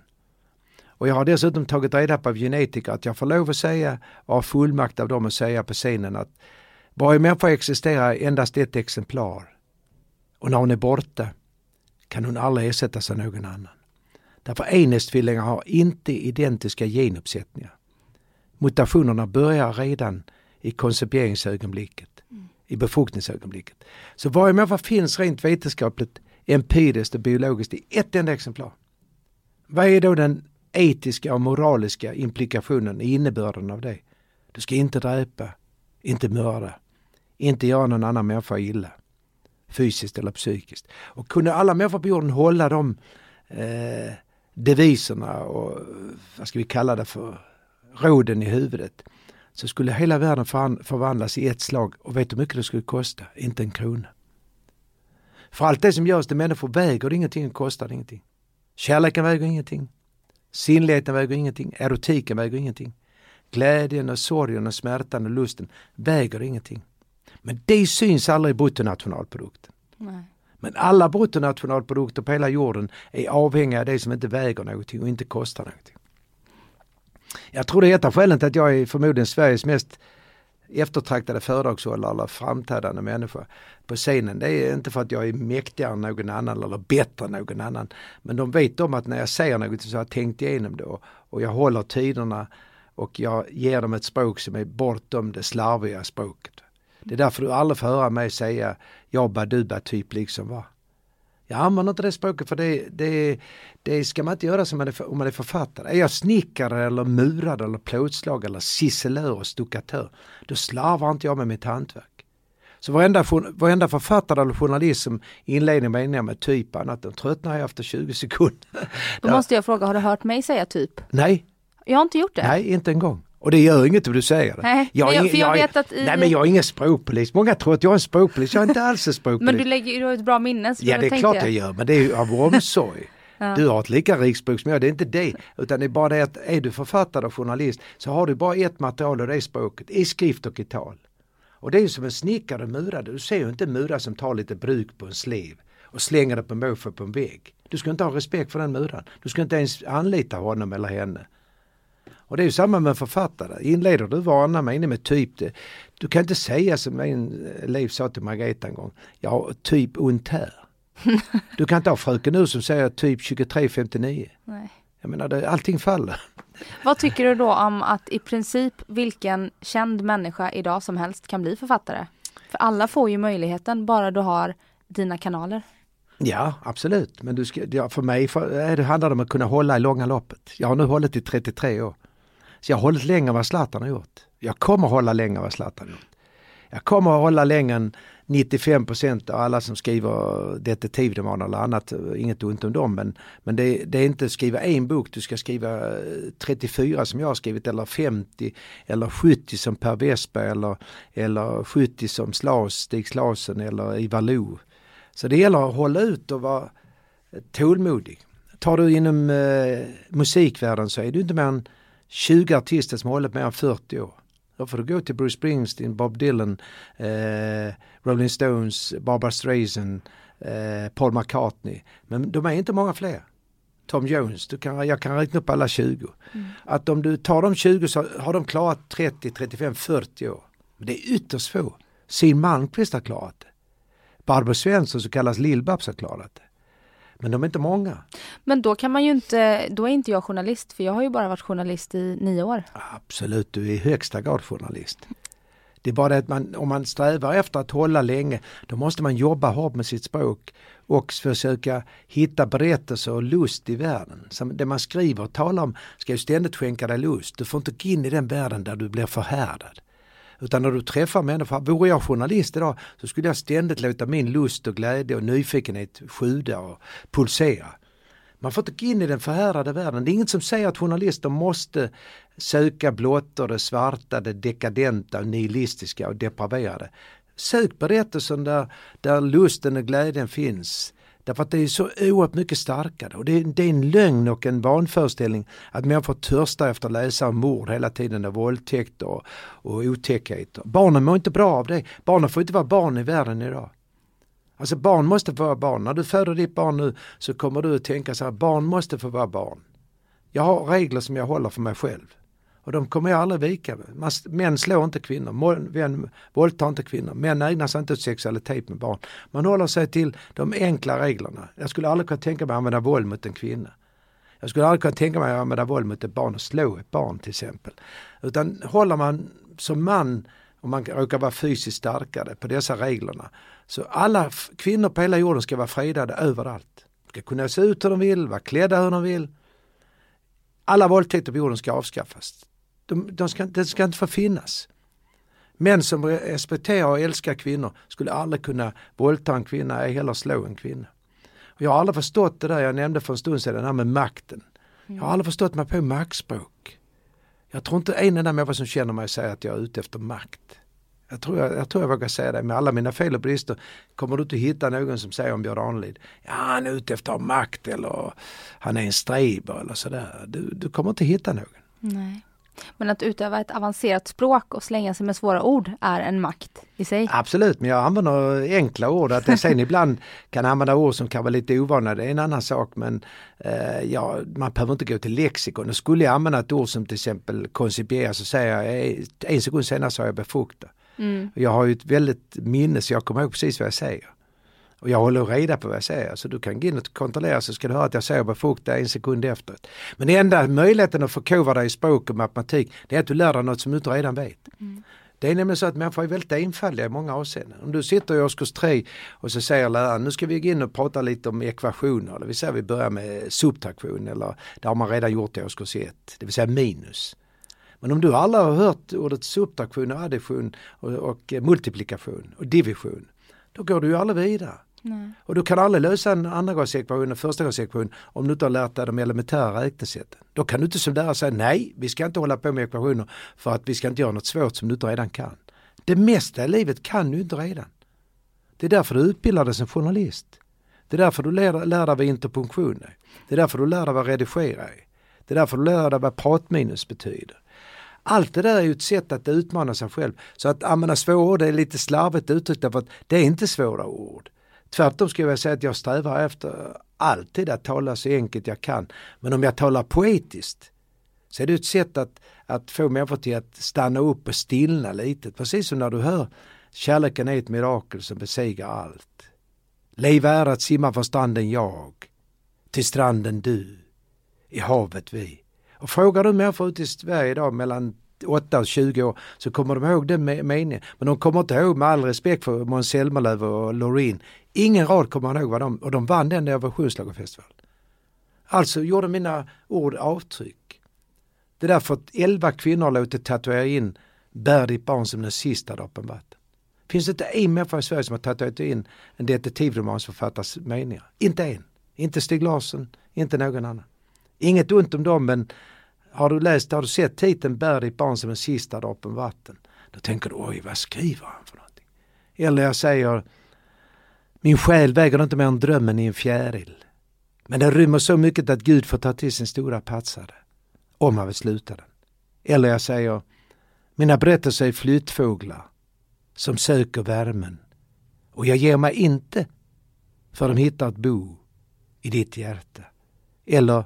Och jag har dessutom tagit reda på av genetiker att jag får lov att säga och har fullmakt av dem att säga på scenen att varje människa existerar endast ett exemplar. Och när hon är borta kan hon aldrig ersättas av någon annan. Därför enäggstvillingar har inte identiska genuppsättningar. Mutationerna börjar redan i konceperingsögonblicket, i befruktningsögonblicket. Så varje människa finns rent vetenskapligt, empiriskt och biologiskt i ett enda exemplar. Vad är då den etiska och moraliska implikationen, innebörden av det? Du ska inte dräpa, inte mörda, inte göra någon annan människa illa. Fysiskt eller psykiskt. Och kunde alla människor på jorden hålla de eh, deviserna och vad ska vi kalla det för, råden i huvudet så skulle hela världen förvandlas i ett slag och vet du hur mycket det skulle kosta? Inte en krona. För allt det som görs till människor väger ingenting och kostar ingenting. Kärleken väger ingenting. Sinnligheten väger ingenting. Erotiken väger ingenting. Glädjen och sorgen och smärtan och lusten väger ingenting. Men det syns aldrig i bruttonationalprodukten. Nej. Men alla bruttonationalprodukter på hela jorden är avhängiga av det som inte väger någonting och inte kostar någonting. Jag tror det är ett av skälen till att jag är förmodligen Sveriges mest eftertraktade föredragshållare eller framträdande människa på scenen. Det är inte för att jag är mäktigare än någon annan eller bättre än någon annan. Men de vet om att när jag säger något så har jag tänkt igenom det och jag håller tiderna och jag ger dem ett språk som är bortom det slarviga språket. Det är därför du aldrig får höra mig säga jag baduba typ liksom va. Jag använder inte det språket för det, det, det ska man inte göra som man är, om man är författare. Är jag snickare eller murare eller plåtslagare eller ciselör och stuckatör, då slarvar inte jag med mitt hantverk. Så varenda, varenda författare eller journalist som inleder meningar med typ annat, de tröttnar jag efter 20 sekunder. Då måste jag fråga, har du hört mig säga typ? Nej. Jag har inte gjort det. Nej, inte en gång. Och det gör inget om du säger det. Nej, jag, jag, jag, vet att nej men jag är ingen språkpolis. Många tror att jag är en språkpolis. Jag är inte alls en språkpolis. men du lägger ju ett bra minne. Ja det är klart jag. jag gör men det är ju av omsorg. ja. Du har ett lika rikt språk som jag, det är inte det. Utan det är bara det att är du författare och journalist så har du bara ett material och det är språket, i skrift och i tal. Och det är ju som en snickare och murare. Du ser ju inte en murare som tar lite bruk på en slev och slänger det på måfå på en vägg. Du ska inte ha respekt för den muraren. Du ska inte ens anlita honom eller henne. Och det är ju samma med författare. Inleder du vana mening med typ det. Du kan inte säga som en elev sa till Margareta en gång. Ja, typ ont här. Du kan inte ha fröken nu som säger typ 2359. Nej. Jag menar, det, allting faller. Vad tycker du då om att i princip vilken känd människa idag som helst kan bli författare? För alla får ju möjligheten bara du har dina kanaler. Ja absolut, men du ska, ja, för mig för, eh, det handlar det om att kunna hålla i långa loppet. Jag har nu hållit i 33 år. Så jag har hållit längre än vad Zlatan har gjort. Jag kommer hålla längre än vad Zlatan har gjort. Jag kommer att hålla längre än 95% av alla som skriver detektivromaner eller annat. Inget ont om dem men, men det, det, är inte att skriva en bok, du ska skriva eh, 34 som jag har skrivit eller 50 eller 70 som Per Westberg eller, eller 70 som Slas, Stig Slasen eller Ivar Lo. Så det gäller att hålla ut och vara tålmodig. Tar du inom eh, musikvärlden så är du inte mer än 20 artister som har hållit mer än 40 år. Då får du gå till Bruce Springsteen, Bob Dylan, eh, Rolling Stones, Barbara Streisand, eh, Paul McCartney. Men de är inte många fler. Tom Jones, du kan, jag kan räkna upp alla 20. Mm. Att om du tar de 20 så har de klarat 30, 35, 40 år. Men det är ytterst få. Siw Malmkvist har klarat det. Barbro Svensson som kallas Lill-Babs har klarat det. Men de är inte många. Men då kan man ju inte, då är inte jag journalist för jag har ju bara varit journalist i nio år. Absolut, du är i högsta grad journalist. Det är bara det att man, om man strävar efter att hålla länge, då måste man jobba hårt med sitt språk och försöka hitta berättelser och lust i världen. Som det man skriver och talar om ska ju ständigt skänka dig lust. Du får inte gå in i den världen där du blir förhärdad. Utan när du träffar människor, vore jag journalist idag så skulle jag ständigt låta min lust och glädje och nyfikenhet sjuda och pulsera. Man får inte gå in i den förhärdade världen. Det är inget som säger att journalister måste söka blottor, det svarta, det dekadenta, nihilistiska och depraverade. Sök berättelsen där, där lusten och glädjen finns. Därför att det är så oerhört mycket starkare och det är, det är en lögn och en vanföreställning att människor törstar efter att läsa om mord hela tiden och våldtäkter och, och otäckheter. Barnen mår inte bra av det. Barnen får inte vara barn i världen idag. Alltså barn måste få vara barn. När du föder ditt barn nu så kommer du att tänka så här, barn måste få vara barn. Jag har regler som jag håller för mig själv. Och de kommer jag aldrig vika Man, Män slår inte kvinnor, män våldtar inte kvinnor, män ägnar sig inte åt sexualitet med barn. Man håller sig till de enkla reglerna. Jag skulle aldrig kunna tänka mig att använda våld mot en kvinna. Jag skulle aldrig kunna tänka mig att använda våld mot ett barn och slå ett barn till exempel. Utan håller man som man, om man råkar vara fysiskt starkare på dessa reglerna, så alla kvinnor på hela jorden ska vara fredade överallt. De ska kunna se ut hur de vill, vara klädda hur de vill. Alla våldtäkter på jorden ska avskaffas. De, de ska, det ska inte få finnas. Män som respekterar och älskar kvinnor skulle aldrig kunna våldta en kvinna, ej heller slå en kvinna. Och jag har aldrig förstått det där jag nämnde för en stund sedan, det här med makten. Jag har aldrig förstått mig på maktspråk. Jag tror inte en enda människa som känner mig säger att jag är ute efter makt. Jag tror jag, jag tror jag vågar säga det med alla mina fel och brister. Kommer du inte hitta någon som säger om Björn Ranelid, ja han är ute efter makt eller han är en streber eller sådär. Du, du kommer inte hitta någon. Nej. Men att utöva ett avancerat språk och slänga sig med svåra ord är en makt i sig. Absolut, men jag använder enkla ord. Att jag sen ibland kan använda ord som kan vara lite ovana, det är en annan sak. Men eh, ja, man behöver inte gå till lexikon. Och skulle jag använda ett ord som till exempel koncipiera så säger jag en sekund senare så har jag befruktat. Mm. Jag har ju ett väldigt minne så jag kommer ihåg precis vad jag säger. Och jag håller reda på vad jag säger. Så du kan gå in och kontrollera så ska du höra att jag säger befrukta en sekund efter. Men den enda möjligheten att förkovra dig i språk och matematik det är att du lär dig något som du inte redan vet. Mm. Det är nämligen så att människor är väldigt enfaldiga i många avseenden. Om du sitter i årskurs 3 och så säger läraren nu ska vi gå in och prata lite om ekvationer. Det vill säga vi börjar med subtraktion eller det har man redan gjort i årskurs 1. Det vill säga minus. Men om du aldrig har hört ordet subtraktion och addition och, och multiplikation och division då går du ju aldrig vidare. Nej. Och du kan aldrig lösa en andragradsekvation och förstagradsekvation om du inte har lärt dig de elementära räknesätten. Då kan du inte som lärare säga nej, vi ska inte hålla på med ekvationer för att vi ska inte göra något svårt som du inte redan kan. Det mesta i livet kan du inte redan. Det är därför du utbildar dig som journalist. Det är därför du lär, lär dig vad interpunktion är. Det är därför du lär dig vad redigera är. Det är därför du lär dig vad pratminus betyder. Allt det där är ju ett sätt att utmana sig själv. Så att använda svåra ord är lite slarvigt uttryckt därför att det är inte svåra ord. Tvärtom skulle jag säga att jag strävar efter alltid att tala så enkelt jag kan. Men om jag talar poetiskt så är det ett sätt att, att få människor till att stanna upp och stillna lite. Precis som när du hör Kärleken är ett mirakel som besegrar allt. Liv är att simma från stranden jag, till stranden du, i havet vi. Och frågar du människor ute i Sverige idag mellan 8 och 20 år så kommer de ihåg den meningen. Men de kommer inte ihåg med all respekt för Måns Zelmerlöw och Loreen. Ingen rad kommer man ihåg vad de, och de vann den där versionsschlagerfestivalen. Alltså gjorde mina ord avtryck. Det är därför att 11 kvinnor har låtit tatuera in Bär ditt barn som den sista droppen vatten. Finns det inte en människa i Sverige som har tatuerat in en detektivromansförfattares meningar? Inte en. Inte Stig Larsson, inte någon annan. Inget ont om dem men har du läst, har du sett titeln Bär ditt barn som en sista droppen vatten? Då tänker du, oj vad skriver han för någonting? Eller jag säger, min själ väger inte mer än drömmen i en fjäril. Men den rymmer så mycket att Gud får ta till sin stora patsade. Om han vill sluta den. Eller jag säger, mina berättelser är flyttfåglar som söker värmen. Och jag ger mig inte för de hittar ett bo i ditt hjärta. Eller,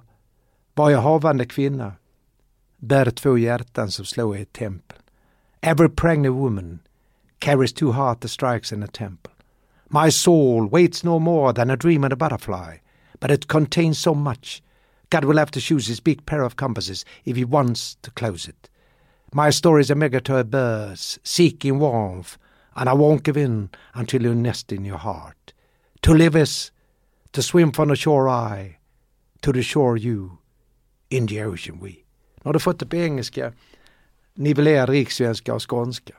var jag havande kvinna bär två hjärtan som slår i ett tempel. Every pregnant woman carries two heart that strikes in a temple. My soul waits no more than a dream and a butterfly, but it contains so much. God will have to choose his big pair of compasses if he wants to close it. My story is a migratory bird seeking warmth, and I won't give in until you nest in your heart. To live is to swim from the shore I, to the shore you, in the ocean we. Nu har du fått det på engelska, nivellerad rikssvenska och skånska.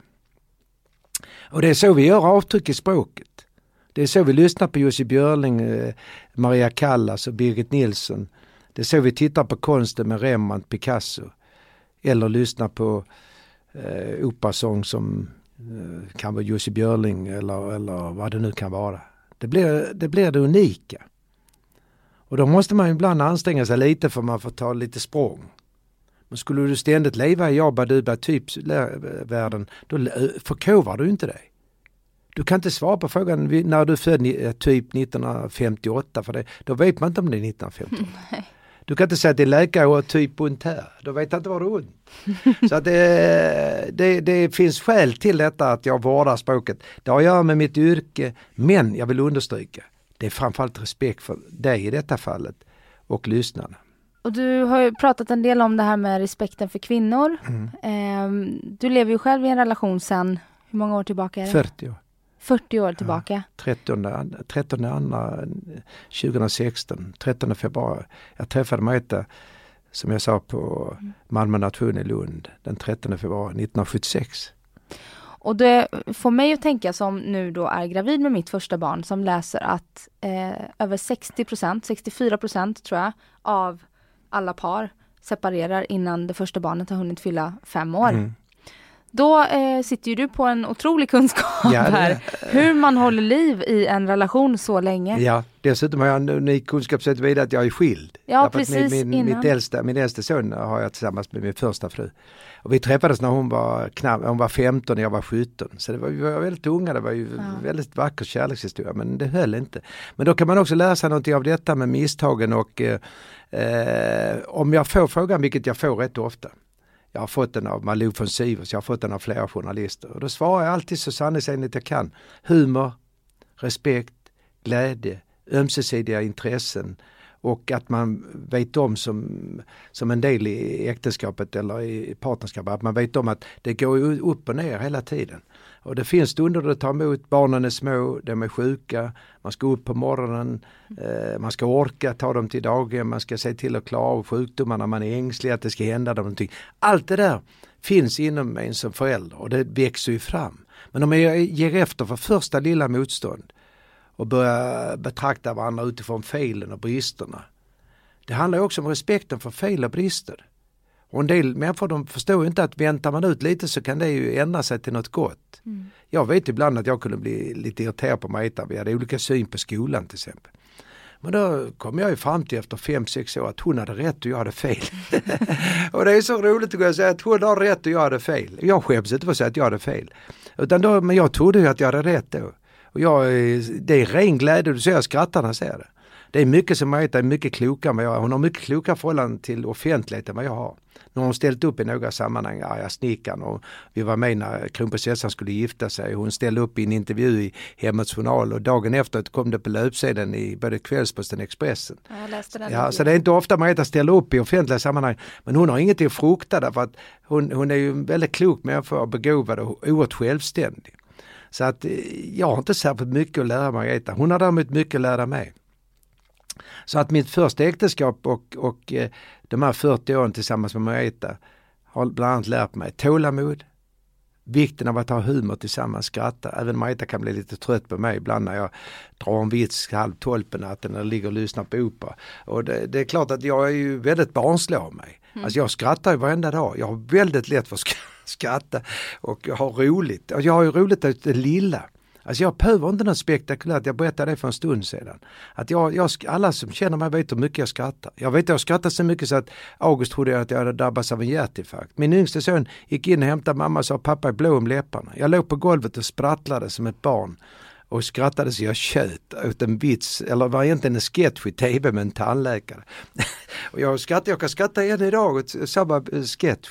Och det är så vi gör avtryck i språket. Det är så vi lyssnar på Jussi Björling, eh, Maria Callas och Birgit Nilsson. Det är så vi tittar på konsten med Rembrandt, Picasso. Eller lyssnar på eh, operasång som eh, kan vara Jussi Björling eller, eller vad det nu kan vara. Det blir, det blir det unika. Och då måste man ibland anstränga sig lite för man får ta lite språng. Men skulle du ständigt leva i Jabba Duba typ-världen, då förkovar du inte dig. Du kan inte svara på frågan när du är född eh, typ 1958, för det, då vet man inte om det är 1958. Du kan inte säga att det är läkare och typ ont här, då vet jag inte du har ont. Så att det, det, det, finns skäl till detta att jag vårdar språket. Det har att göra med mitt yrke, men jag vill understryka, det är framförallt respekt för dig i detta fallet och lyssnarna. Och du har ju pratat en del om det här med respekten för kvinnor. Mm. Eh, du lever ju själv i en relation sedan, hur många år tillbaka är det? 40 år. 40 år tillbaka. Ja, 13, 13 andra 2016, 13 februari. Jag träffade Marita som jag sa på mm. Malmö nation i Lund den 13 februari 1976. Och det får mig att tänka som nu då är gravid med mitt första barn som läser att eh, över 60% 64% tror jag, av alla par separerar innan det första barnet har hunnit fylla fem år. Mm. Då eh, sitter ju du på en otrolig kunskap Ja, här. Hur man håller liv i en relation så länge. Ja, dessutom har jag en unik kunskap så vidare att jag är skild. Ja, Därför precis, Min, min, innan. mitt äldsta, min äldste son har jag tillsammans med min första fru. Och vi träffades när hon var, knapp, hon var 15 och jag var 17. Så det var, vi var väldigt unga, det var ju Ja. väldigt vacker kärlekshistoria men det höll inte. Men då kan man också lära sig någonting av detta med misstagen och eh, eh, om jag får frågan, vilket jag får rätt ofta. Jag har fått den av Malou von Sivers, jag har fått den av flera journalister. Och då svarar jag alltid så sanningsenligt jag kan. Humor, respekt, glädje, ömsesidiga intressen och att man vet om som, som en del i äktenskapet eller i partnerskapet, att man vet om att det går upp och ner hela tiden. Och det finns stunder då det tar emot, barnen är små, de är sjuka, man ska upp på morgonen, eh, man ska orka ta dem till daghem, man ska se till att klara av sjukdomarna, man är ängslig att det ska hända dem någonting. Allt det där finns inom en som förälder och det växer ju fram. Men om jag ger efter för första lilla motstånd och börjar betrakta varandra utifrån felen och bristerna. Det handlar också om respekten för fel och brister. Och en del människor de förstår inte att väntar man ut lite så kan det ju ändra sig till något gott. Jag vet ibland att jag kunde bli lite irriterad på Marita, vi hade olika syn på skolan till exempel. Men då kom jag ju fram till efter 5-6 år att hon hade rätt och jag hade fel. och det är så roligt att säga att hon har rätt och jag hade fel. Jag skäms inte för att säga att jag hade fel. Utan då, men jag trodde ju att jag hade rätt då. Och jag, eh, det är ren glädje, du ser jag skrattar när jag ser det. Det är mycket som Marita är mycket klokare än vad jag är. Hon har mycket klokare förhållanden till offentligheten än vad jag har. Nu har hon ställt upp i några sammanhang, arga snickaren och vi var med när kronprinsessan skulle gifta sig. Hon ställde upp i en intervju i Hemmets Journal och dagen efter kom det på löpsedeln i både Kvällsposten och Expressen. Ja, så det är inte ofta Marita ställer upp i offentliga sammanhang. Men hon har ingenting att frukta därför att hon, hon är ju en väldigt klok människa begåvad och oerhört självständig. Så att eh, jag har inte särskilt mycket att lära Margareta. Hon har däremot mycket att lära mig. Så att mitt första äktenskap och, och eh, de här 40 åren tillsammans med Margareta har bland annat lärt mig tålamod, vikten av att ha humor tillsammans, skratta. Även Marita kan bli lite trött på mig ibland när jag drar en vits halv tolv på natten eller ligger och lyssnar på opera. Och det, det är klart att jag är ju väldigt barnslig av mig. Alltså jag skrattar ju varenda dag. Jag har väldigt lätt för att sk- skratta och ha roligt. Och jag har ju roligt av det lilla. Alltså jag behöver inte något spektakulärt, jag berättade det för en stund sedan. Att jag, jag, alla som känner mig vet hur mycket jag skrattar. Jag vet att jag skrattar så mycket så att August trodde att jag hade drabbats av en hjärtinfarkt. Min yngste son gick in och hämtade mamma och sa pappa är blå om läpparna. Jag låg på golvet och sprattlade som ett barn och skrattade så jag tjöt åt en vits, eller var egentligen en sketch i tv med en tandläkare. och jag, skrattade, jag kan skratta än idag åt samma eh, sketch.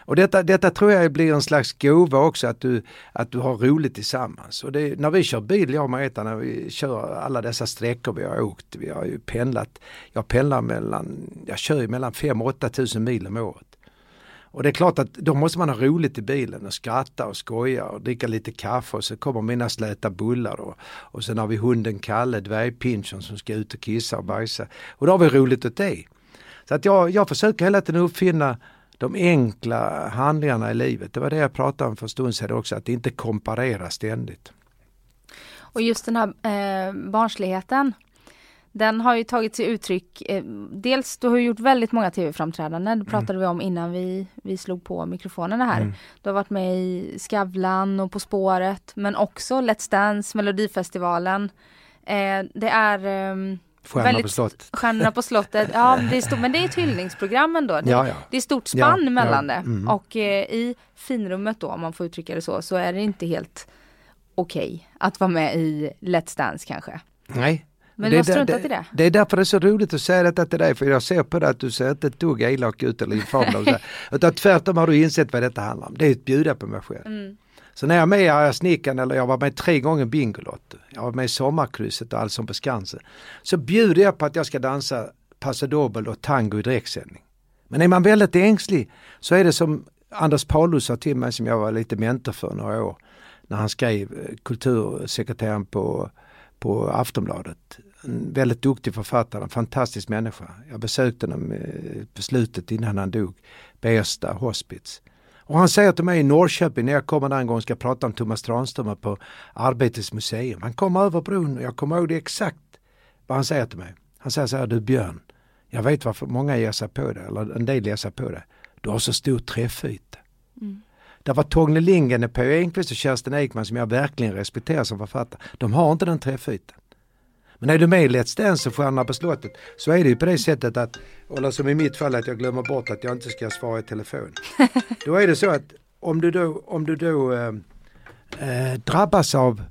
Och detta, detta tror jag blir en slags gåva också att du, att du har roligt tillsammans. Och det, när vi kör bil, jag och Margareta, när vi kör alla dessa sträckor vi har åkt, vi har ju pendlat, jag pendlar mellan, jag kör ju mellan 5 och 8 tusen mil om året. Och det är klart att då måste man ha roligt i bilen och skratta och skoja och dricka lite kaffe och så kommer mina släta bullar och, och sen har vi hunden Kalle, dvärgpinchen som ska ut och kissa och bajsa. Och då har vi roligt åt det. Så att jag, jag försöker hela tiden uppfinna de enkla handlingarna i livet. Det var det jag pratade om för en stund sedan också, att inte komparera ständigt. Och just den här eh, barnsligheten. Den har ju tagit sig uttryck, eh, dels du har gjort väldigt många tv-framträdanden, det pratade vi om innan vi, vi slog på mikrofonerna här. Mm. Du har varit med i Skavlan och På spåret, men också Let's Dance, Melodifestivalen. Eh, det är Stjärnorna på Väldigt- slott. Stjärnorna på slottet, ja det är stort, men det är ett hyllningsprogram ändå. Det, Ja, ja. det är stort spann Ja, mellan ja, det. mm. Och eh, i finrummet då, om man får uttrycka det så, så är det inte helt okej att vara med i Let's Dance kanske. Nej. Men Det är där- i det? Det är därför det är så roligt att säga detta till dig för jag ser på dig att du ser inte ett dugg elak ut eller här. Utan tvärtom har du insett vad detta handlar om. Det är att bjuda på mig själv. Mm. Så när jag är med i Arga snickaren eller jag var med tre gånger i Bingolotto, jag var med i Sommarkrysset och Allsång på Skansen. Så bjuder jag på att jag ska dansa Paso och tango i direktsändning. Men är man väldigt ängslig så är det som Anders Paulus sa till mig som jag var lite mentor för några år. När han skrev eh, kultursekreteraren på, på Aftonbladet. En väldigt duktig författare, en fantastisk människa. Jag besökte honom eh, på slutet innan han dog. Bersta hospice. Och han säger till mig i Norrköping när jag kommer där en gång och ska prata om Thomas Tranströmer på Arbetets museum. Han kommer över bron och jag kommer ihåg det exakt vad han säger till mig. Han säger så här, du Björn, jag vet varför många ger sig på det, eller en del ger sig på det. Du har så stor träffyta. Det var Torgny Lindgren, P.O. Enquist och Kerstin Ekman som jag verkligen respekterar som författare. De har inte den träffytan. Men är du med i Let's Dance och Stjärnorna på slottet så är det ju på det sättet att, eller som i mitt fall att jag glömmer bort att jag inte ska svara i telefon. då är det så att om du då, om du då eh, eh, drabbas av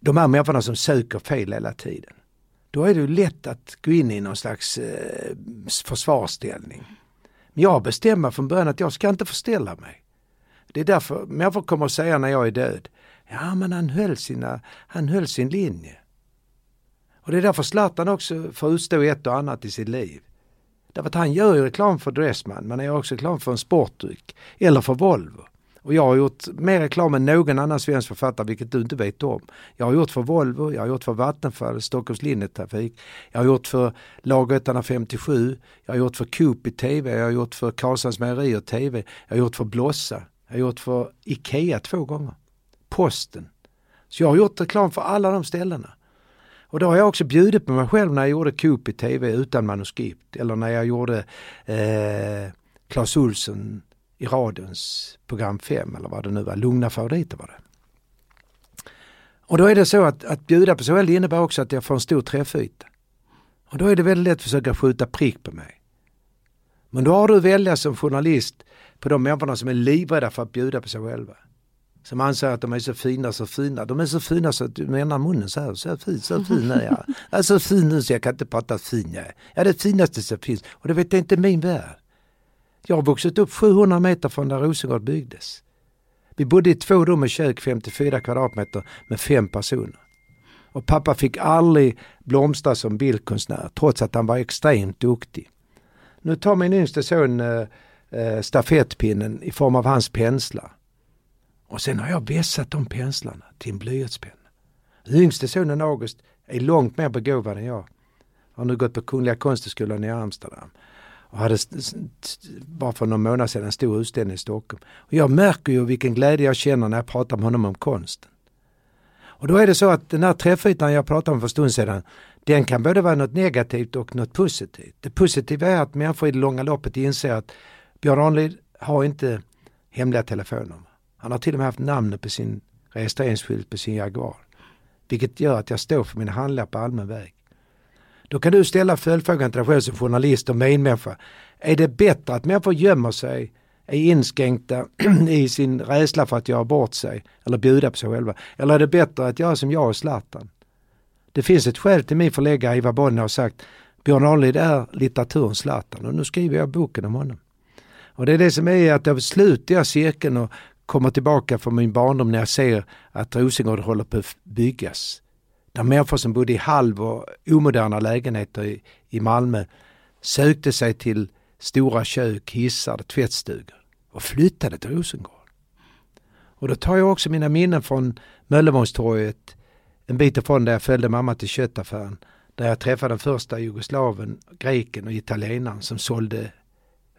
de här människorna som söker fel hela tiden. Då är det lätt att gå in i någon slags eh, försvarsställning. Men jag bestämmer från början att jag ska inte förställa mig. Det är därför människor kommer att säga när jag är död, ja men han höll, sina, han höll sin linje. Och det är därför Zlatan också får utstå ett och annat i sitt liv. Därför att han gör ju reklam för Dressman, men han gör också reklam för en sportdryck. Eller för Volvo. Och jag har gjort mer reklam än någon annan svensk författare, vilket du inte vet om. Jag har gjort för Volvo, jag har gjort för Vattenfall, Stockholms linjetrafik. Jag har gjort för Lagerötarna 57. Jag har gjort för Coop i TV, jag har gjort för Karlshamns Mejerier TV. Jag har gjort för Blossa. Jag har gjort för IKEA två gånger. Posten. Så jag har gjort reklam för alla de ställena. Och då har jag också bjudit på mig själv när jag gjorde Coop i TV utan manuskript. Eller när jag gjorde eh, Claes Olsson i radions program 5 eller vad det nu var, Lugna favoriter var det. Och då är det så att, att bjuda på sig själv innebär också att jag får en stor träffyta. Och då är det väldigt lätt att försöka skjuta prick på mig. Men då har du att välja som journalist på de människorna som är livrädda för att bjuda på sig själva. Som anser att de är så fina, så fina. De är så fina så att du menar munnen så här, så fin, så fin är jag. Jag är så fin nu så jag kan inte prata fin jag är. Jag är det finaste som finns och det vet jag inte min värld. Jag har vuxit upp 700 meter från där Rosengård byggdes. Vi bodde i två rum och kök, 54 kvadratmeter med fem personer. Och pappa fick aldrig blomstra som bildkonstnär trots att han var extremt duktig. Nu tar min yngste son äh, äh, stafettpinnen i form av hans penslar. Och sen har jag vässat de penslarna till en blyertspenna. Yngste sonen August är långt mer begåvad än jag. Har nu gått på Kungliga Konsthögskolan i Amsterdam och hade bara för någon månad sedan en stor utställning i Stockholm. Och jag märker ju vilken glädje jag känner när jag pratar med honom om konsten. Och då är det så att den här träffytan jag pratade om för en stund sedan, den kan både vara något negativt och något positivt. Det positiva är att människor i det långa loppet inser att Björn Ranelid har inte hemliga telefonnummer. Han har till och med haft namnet på sin registreringsskylt på sin Jaguar. Vilket gör att jag står för mina handlingar på allmän väg. Då kan du ställa följdfrågan till dig själv som journalist och medmänniska. Är det bättre att människor gömmer sig, är inskränkta i sin rädsla för att göra bort sig eller bjuda på sig själva? Eller är det bättre att göra som jag och Zlatan? Det finns ett skäl till min förläggare Ivar Bonnier har sagt Björn Ahlid är litteraturens Zlatan och nu skriver jag boken om honom. Och det är det som är att jag sluter jag cirkeln och kommer tillbaka från min barndom när jag ser att Rosengård håller på att byggas. Där människor som bodde i halv och omoderna lägenheter i, i Malmö sökte sig till stora kök, hissar, tvättstugor och flyttade till Rosengård. Och då tar jag också mina minnen från Möllevångstorget, en bit ifrån där jag följde mamma till köttaffären, där jag träffade den första jugoslaven, greken och italienaren som sålde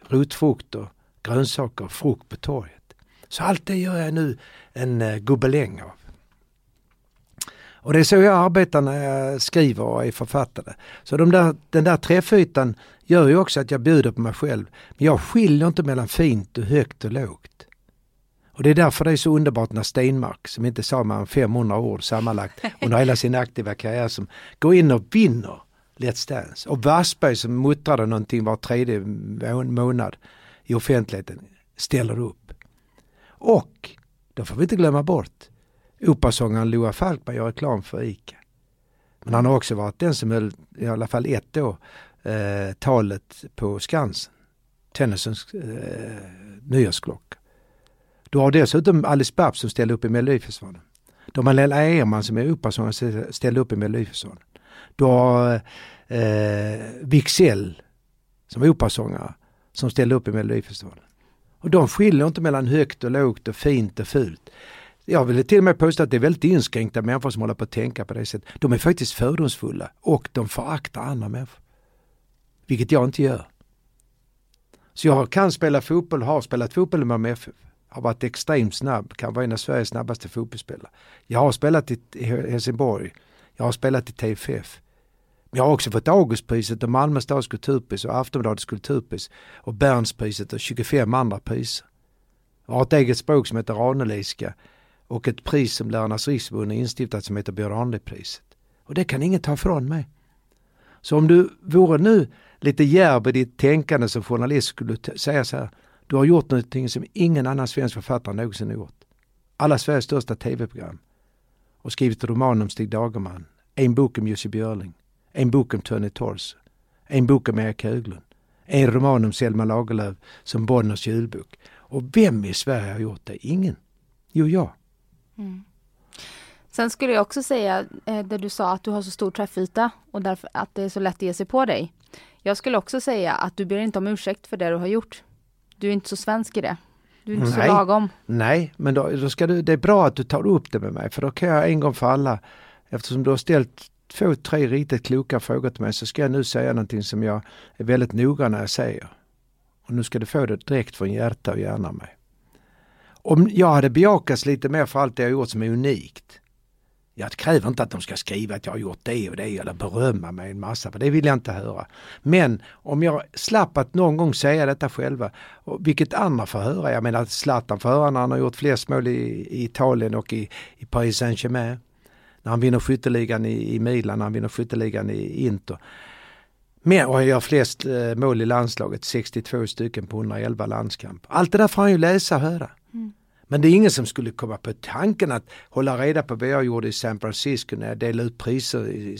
rotfrukter, grönsaker och frukt på torget. Så allt det gör jag nu en uh, gobeläng av. Och det är så jag arbetar när jag skriver och är författare. Så de där, den där träffytan gör ju också att jag bjuder på mig själv. Men jag skiljer inte mellan fint och högt och lågt. Och det är därför det är så underbart när Stenmark, som inte sa mer än 500 ord sammanlagt under hela sin aktiva karriär, som går in och vinner Let's Dance. Och Wassberg som muttrade någonting var tredje månad i offentligheten ställer upp. Och, då får vi inte glömma bort, operasångaren Loa Falkman gör reklam för ICA. Men han har också varit den som höll i alla fall ett år eh, talet på Skansen. Tennysons eh, nyårsklocka. Du har dessutom Alice Babs som ställde upp i Melodifestivalen. Du har Malena Ehrman som är operasångare som ställde upp i Melodifestivalen. Du har eh, Wicksell som är operasångare som ställde upp i Melodifestivalen. Och de skiljer inte mellan högt och lågt och fint och fult. Jag vill till och med påstå att det är väldigt inskränkta människor som håller på att tänka på det sättet. De är faktiskt fördomsfulla och de föraktar andra människor. Vilket jag inte gör. Så jag kan spela fotboll, har spelat fotboll med Malmö FF. Har varit extremt snabb, kan vara en av Sveriges snabbaste fotbollsspelare. Jag har spelat i Helsingborg. Jag har spelat i TFF. Men jag har också fått Augustpriset och Malmö stads kulturpris och Aftonbladets kulturpris och Bernspriset och 25 andra priser. Jag har ett eget språk som heter raneliska och ett pris som Lärarnas riksförbund har instiftat som heter Björn Ranelid-priset. Och det kan ingen ta ifrån mig. Så om du vore nu lite djärv i ditt tänkande som journalist skulle du säga så här. Du har gjort någonting som ingen annan svensk författare någonsin gjort. Alla Sveriges största tv-program. Och skrivit en roman om Stig Dagerman. En bok om Jussi Björling. En bok om Tony Tors. En bok om Erik Höglund. En roman om Selma Lagerlöf som Bonners julbok. Och vem i Sverige har gjort det? Ingen. Jo, jag. Mm. Sen skulle jag också säga, eh, där du sa att du har så stor träffyta och därför att det är så lätt att ge sig på dig. Jag skulle också säga att du ber inte om ursäkt för det du har gjort. Du är inte så svensk i det. Du är inte Nej. så lagom. Nej, men då, då ska du, det är bra att du tar upp det med mig för då kan jag en gång för alla, eftersom du har ställt två, tre riktigt kloka frågor till mig så ska jag nu säga någonting som jag är väldigt noga när jag säger. Och nu ska du få det direkt från hjärta och hjärna mig. Om jag hade bejakats lite mer för allt det jag gjort som är unikt. Jag kräver inte att de ska skriva att jag har gjort det och det eller berömma mig en massa, för det vill jag inte höra. Men om jag slapp att någon gång säga detta själva, vilket andra får höra, jag menar Zlatan får höra när han har gjort flest mål i, i Italien och i, i Paris Saint-Germain. När han vinner skytteligan i, i Milan, när han vinner skytteligan i Inter. Men, och gör flest eh, mål i landslaget, 62 stycken på 111 landskamp. Allt det där får han ju läsa och höra. Mm. Men det är ingen som skulle komma på tanken att hålla reda på vad jag gjorde i San Francisco när jag delade ut priser i,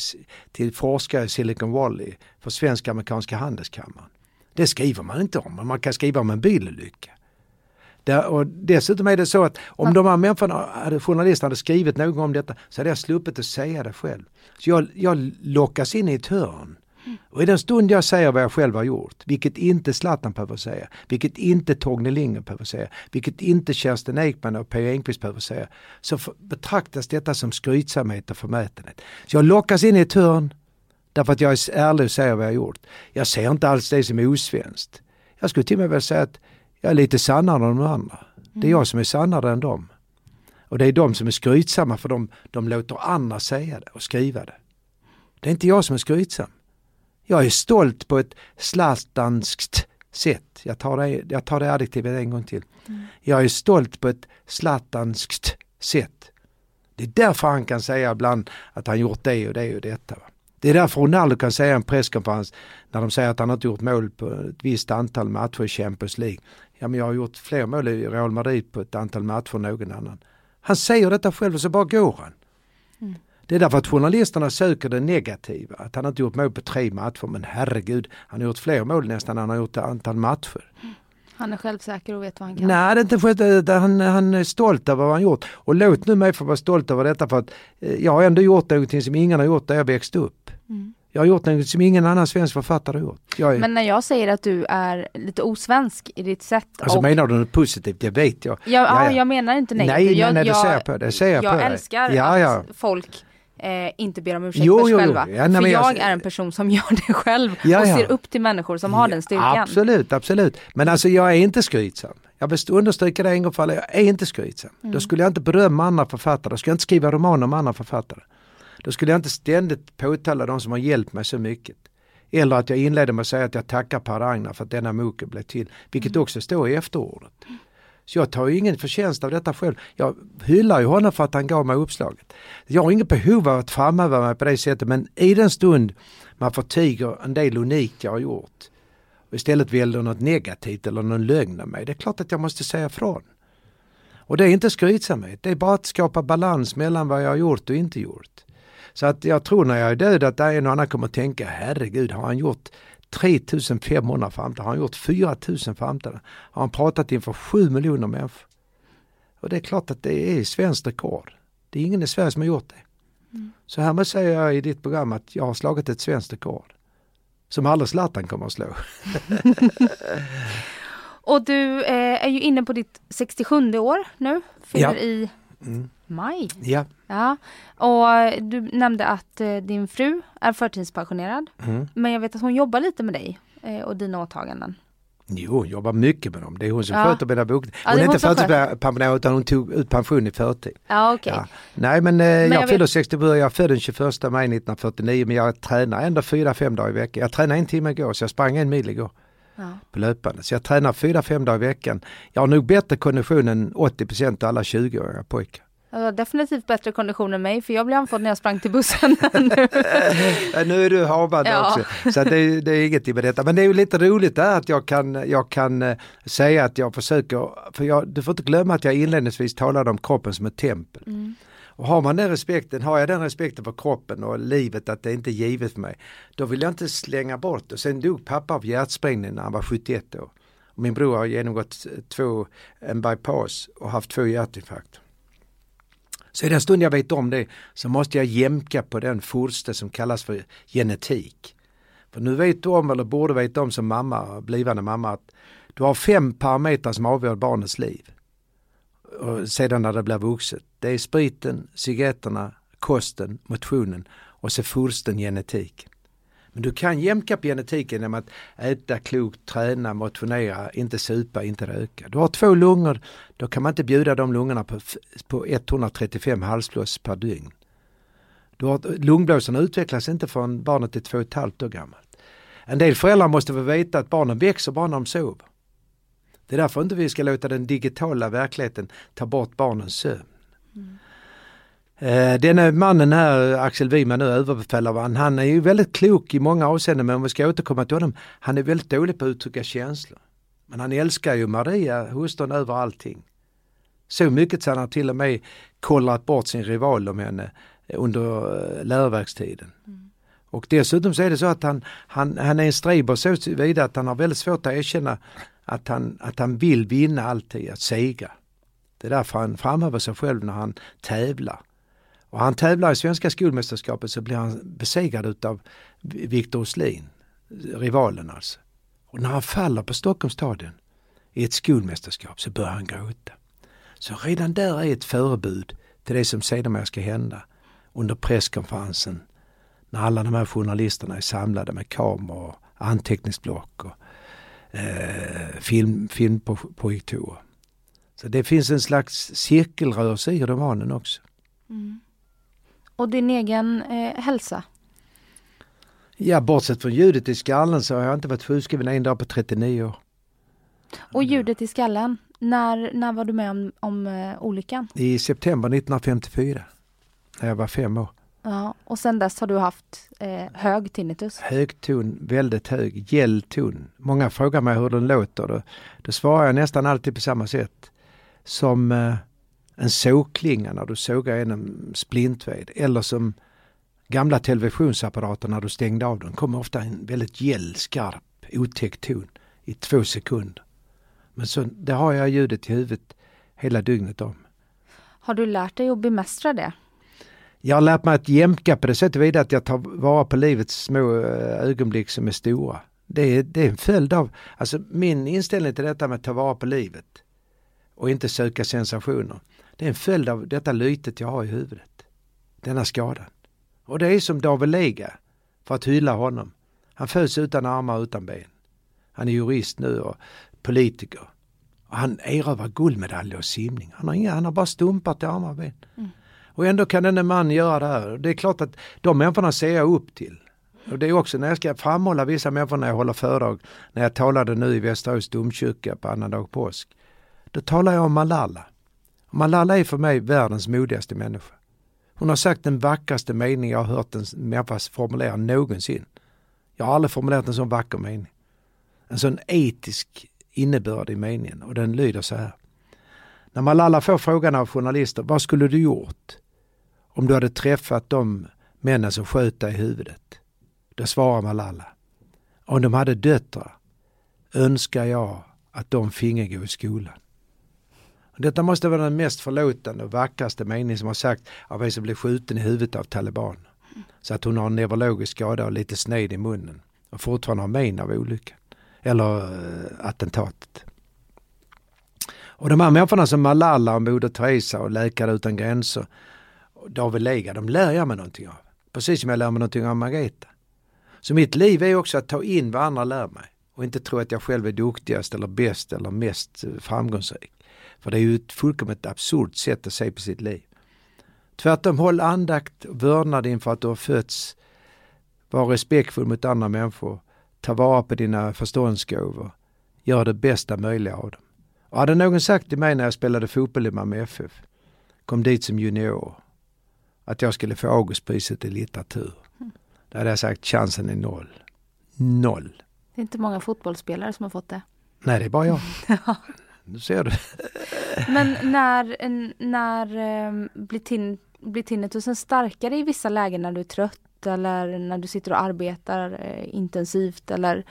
till forskare i Silicon Valley för Svenska Amerikanska Handelskammaren. Det skriver man inte om, men man kan skriva om en bilolycka. Där, och dessutom är det så att om de här människorna, hade, journalisterna hade skrivit någon om detta så hade jag sluppit att säga det själv. Så jag, jag lockas in i ett hörn och i den stund jag säger vad jag själv har gjort, vilket inte Zlatan behöver säga, vilket inte Torgny Lindgren behöver säga, vilket inte Kerstin Ekman och P.O. Enquist behöver säga, så betraktas detta som skrytsamhet och förmätenhet. Så jag lockas in i ett hörn därför att jag är ärlig och säger vad jag har gjort. Jag ser inte alls det som osvenskt. Jag skulle till och med vilja säga att jag är lite sannare än de andra. Det är jag som är sannare än dem. Och det är de som är skrytsamma för de, de låter andra säga det och skriva det. Det är inte jag som är skrytsam. Jag är stolt på ett zlatanskt sätt. Jag tar det, jag tar det adjektivet en gång till. Mm. Jag är stolt på ett zlatanskt sätt. Det är därför han kan säga ibland att han gjort det och det och detta. Det är därför Ronaldo kan säga i en presskonferens när de säger att han inte gjort mål på ett visst antal matcher i Champions League. Ja men jag har gjort fler mål i Real Madrid på ett antal matcher än någon annan. Han säger detta själv och så bara går han. Mm. Det är därför att journalisterna söker det negativa. Att han inte gjort mål på tre matcher. Men herregud, han har gjort fler mål nästan än han har gjort ett antal matcher. Han är självsäker och vet vad han kan. Nej, det är inte skett, han, han är stolt över vad han gjort. Och låt nu mig få vara stolt över detta för att eh, jag har ändå gjort någonting som ingen har gjort där jag växte upp. Mm. Jag har gjort något som ingen annan svensk författare har gjort. Är... Men när jag säger att du är lite osvensk i ditt sätt. Alltså och... menar du något positivt? Det vet jag. Ja, ja, ja. jag menar inte negativt. Nej, nej, nej, det ser jag på det. Ser jag, jag älskar ja, ja. att folk eh, inte ber om ursäkt jo, för sig jo, själva. Ja, nej, för jag, jag, är en person som gör det själv ja, och ser upp till människor som har den styrkan. Absolut, absolut. Men alltså jag är inte skrytsam. Jag vill understryka det en gång för alla, jag är inte skrytsam. Mm. Då skulle jag inte berömma andra författare, då skulle jag inte skriva romaner om andra författare. Då skulle jag inte ständigt påtala de som har hjälpt mig så mycket. Eller att jag inledde med att säga att jag tackar Per Ragnar för att denna boken blev till, vilket mm. också står i efterordet. Så jag tar ju ingen förtjänst av detta själv. Jag hyllar ju honom för att han gav mig uppslaget. Jag har inget behov av att framhäva mig på det sättet men i den stund man förtiger en del unikt jag har gjort och istället väljer något negativt eller någon lögn av mig, det är klart att jag måste säga ifrån. Och det är inte skrytsamhet, det är bara att skapa balans mellan vad jag har gjort och inte gjort. Så att jag tror när jag är död att en och annan kommer att tänka, herregud har han gjort 3500 framträdanden, har han gjort 4000 framträdanden, har han pratat inför 7 miljoner människor. Och det är klart att det är svenskt rekord. Det är ingen i Sverige som har gjort det. Mm. Så härmed säger jag i ditt program att jag har slagit ett svenskt rekord. Som aldrig Zlatan kommer att slå. Och du eh, är ju inne på ditt 67 år nu, fyller ja. i mm. Maj. Ja. ja. Och du nämnde att eh, din fru är förtidspensionerad. Mm. Men jag vet att hon jobbar lite med dig eh, och dina åtaganden. Jo, hon jobbar mycket med dem. Det är hon som ja. sköter mina bokningar. Hon ja, är inte förtidspensionerad utan hon tog ut pension i förtid. Ja, okay. ja. Nej men, eh, men jag, jag fyller vet... 67, jag född den 21 maj 1949 men jag tränar ändå 4-5 dagar i veckan. Jag tränade en timme igår så jag sprang en mil igår. Ja. på löpande. Så jag tränar fyra, fem dagar i veckan. Jag har nog bättre kondition än 80 av alla 20-åriga pojkar. Jag har definitivt bättre kondition än mig för jag blev andfådd när jag sprang till bussen. Eh, nu är du havad Ja. också, så det, det är inget med detta. Men det är ju lite roligt där att jag kan, jag kan eh, säga att jag försöker, för jag, du får inte glömma att jag inledningsvis talade om kroppen som ett tempel. Mm. Och har man den respekten, har jag den respekten för kroppen och livet att det inte är givet för mig, då vill jag inte slänga bort det. Sen dog pappa av hjärtsprängning när han var 71 år. Och min bror har genomgått två, en bypass och haft två hjärtinfarkter. Så i den stund jag vet om det så måste jag jämka på den forste som kallas för genetik. För nu vet du om, eller borde veta om som mamma, blivande mamma, att du har fem parametrar som avgör barnets liv. Och sedan när det blir vuxet. Det är spriten, cigaretterna, kosten, motionen och så forsten genetik. Men du kan jämka på genetiken genom att äta klokt, träna, motionera, inte supa, inte röka. Du har två lungor, då kan man inte bjuda de lungorna på, på 135 halsblås per dygn. Du har, lungblåsorna utvecklas inte förrän barnet är två och ett halvt år gammalt. En del föräldrar måste väl veta att barnen växer bara när de sover. Det är därför inte vi ska låta den digitala verkligheten ta bort barnens sömn. Mm. Denne mannen här, Axel Wiman nu, överbefälhavaren, han är ju väldigt klok i många avseenden men om vi ska återkomma till honom, han är väldigt dålig på att uttrycka känslor. Men han älskar ju Maria, hustrun, över allting. Så mycket så han har till och med kollrat bort sin rival om henne under eh, läroverkstiden. Och dessutom så är det så att han, han, han är en striber så vidare att han har väldigt svårt att erkänna att han, att han vill vinna alltid, att segra. Det är därför han framhäver sig själv när han tävlar. Och han tävlar i svenska skolmästerskapet så blir han besegrad utav Viktor Oslin, rivalen alltså. Och när han faller på Stockholms stadion i ett skolmästerskap så börjar han gråta. Så redan där är ett förebud till det som sedermera ska hända under presskonferensen när alla de här journalisterna är samlade med kameror och anteckningsblock och eh, film, filmprojektorer. Så det finns en slags cirkelrörelse i romanen också. Mm. Och din egen eh, hälsa? Ja, bortsett från ljudet i skallen så har jag inte varit sjukskriven en dag på 39 år. Och ljudet i skallen? När, när var du med om, om eh, olyckan? I september 1954, när jag var fem år. Ja, och sen dess har du haft eh, hög tinnitus? Hög ton, väldigt hög, gäll ton. Många frågar mig hur den låter. Då, då svarar jag nästan alltid på samma sätt. Som eh, en sågklinga när du sågar genom splintved. Eller som gamla televisionsapparater när du stängde av dem. kommer ofta en väldigt gäll, skarp, otäck ton i två sekunder. Men så, det har jag ljudet i huvudet hela dygnet om. Har du lärt dig att bemästra det? Jag har lärt mig att jämka på det sättet vidare att jag tar vara på livets små eh, ögonblick som är stora. Det är, det är en följd av, alltså min inställning till detta med att ta vara på livet och inte söka sensationer. Det är en följd av detta lytet jag har i huvudet. Denna skadan. Och det är som David Lega, för att hylla honom. Han föds utan armar och utan ben. Han är jurist nu och politiker. Och han erövrar guldmedaljer i simning. Han har, inga, han har bara stumpat i armar och ben. Och ändå kan denne man göra det här. Det är klart att de människorna ser jag upp till. Och det är också när jag ska framhålla vissa människor när jag håller föredrag, när jag talade nu i Västerås domkyrka på annandag påsk. Då talar jag om Malala. Malala är för mig världens modigaste människa. Hon har sagt den vackraste mening jag har hört en människa formulera någonsin. Jag har aldrig formulerat en sån vacker mening. En sån etisk innebörd i meningen och den lyder så här. När Malala får frågan av journalister, vad skulle du gjort om du hade träffat de männen som sköt dig i huvudet? Då svarar Malala, om de hade döttrar önskar jag att de finge gå i skolan. Detta måste vara den mest förlåtande och vackraste mening som har sagt av en som blev skjuten i huvudet av taliban. Så att hon har en neurologisk skada och lite sned i munnen och fortfarande har men av olyckan. Eller eh, attentatet. Och de här människorna som Malala och Moder Teresa och Läkare Utan Gränser och David Lega, de lär jag mig någonting av. Precis som jag lär mig någonting av Margareta. Så mitt liv är också att ta in vad andra lär mig och inte tro att jag själv är duktigast eller bäst eller mest eh, framgångsrik. För det är ju ett fullkomligt absurt sätt att se på sitt liv. Tvärtom, håll andakt och vördnad inför att du har fötts. Var respektfull mot andra människor. ta vara på dina förståndsgåvor, gör det bästa möjliga av dem. Och hade någon sagt till mig när jag spelade fotboll i Malmö FF, kom dit som junior, att jag skulle få Augustpriset i litteratur. Mm. Då hade jag sagt chansen är noll. Noll. Det är inte många fotbollsspelare som har fått det. Nej, det är bara jag. Nu ser du. Men när, när um, blir, tin, blir tinnitusen starkare i vissa lägen när du är trött eller när du sitter och arbetar eh, intensivt eller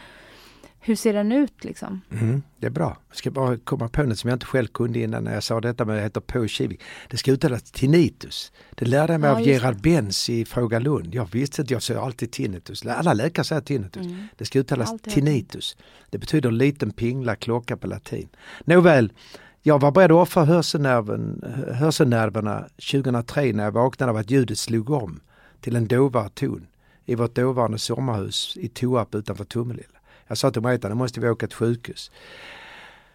hur ser den ut liksom? Mm, det är bra. Jag ska bara komma på något som jag inte själv kunde innan när jag sa detta med det heter på Kivik. Det ska uttalas tinnitus. Det lärde jag mig ja, av Gerard Benz i Fråga Lund. Jag visste att jag säger alltid tinnitus. Alla läkare säger tinnitus. Mm. Det ska uttalas tinnitus. Det betyder liten pingla klocka på latin. Nåväl, jag var beredd att offra hörselnerven, hörselnerverna 2003 när jag vaknade av att ljudet slog om till en dovare ton i vårt dåvarande sommarhus i Toarp utanför Tomelilla. Jag sa till Marita, nu måste vi åka till sjukhus.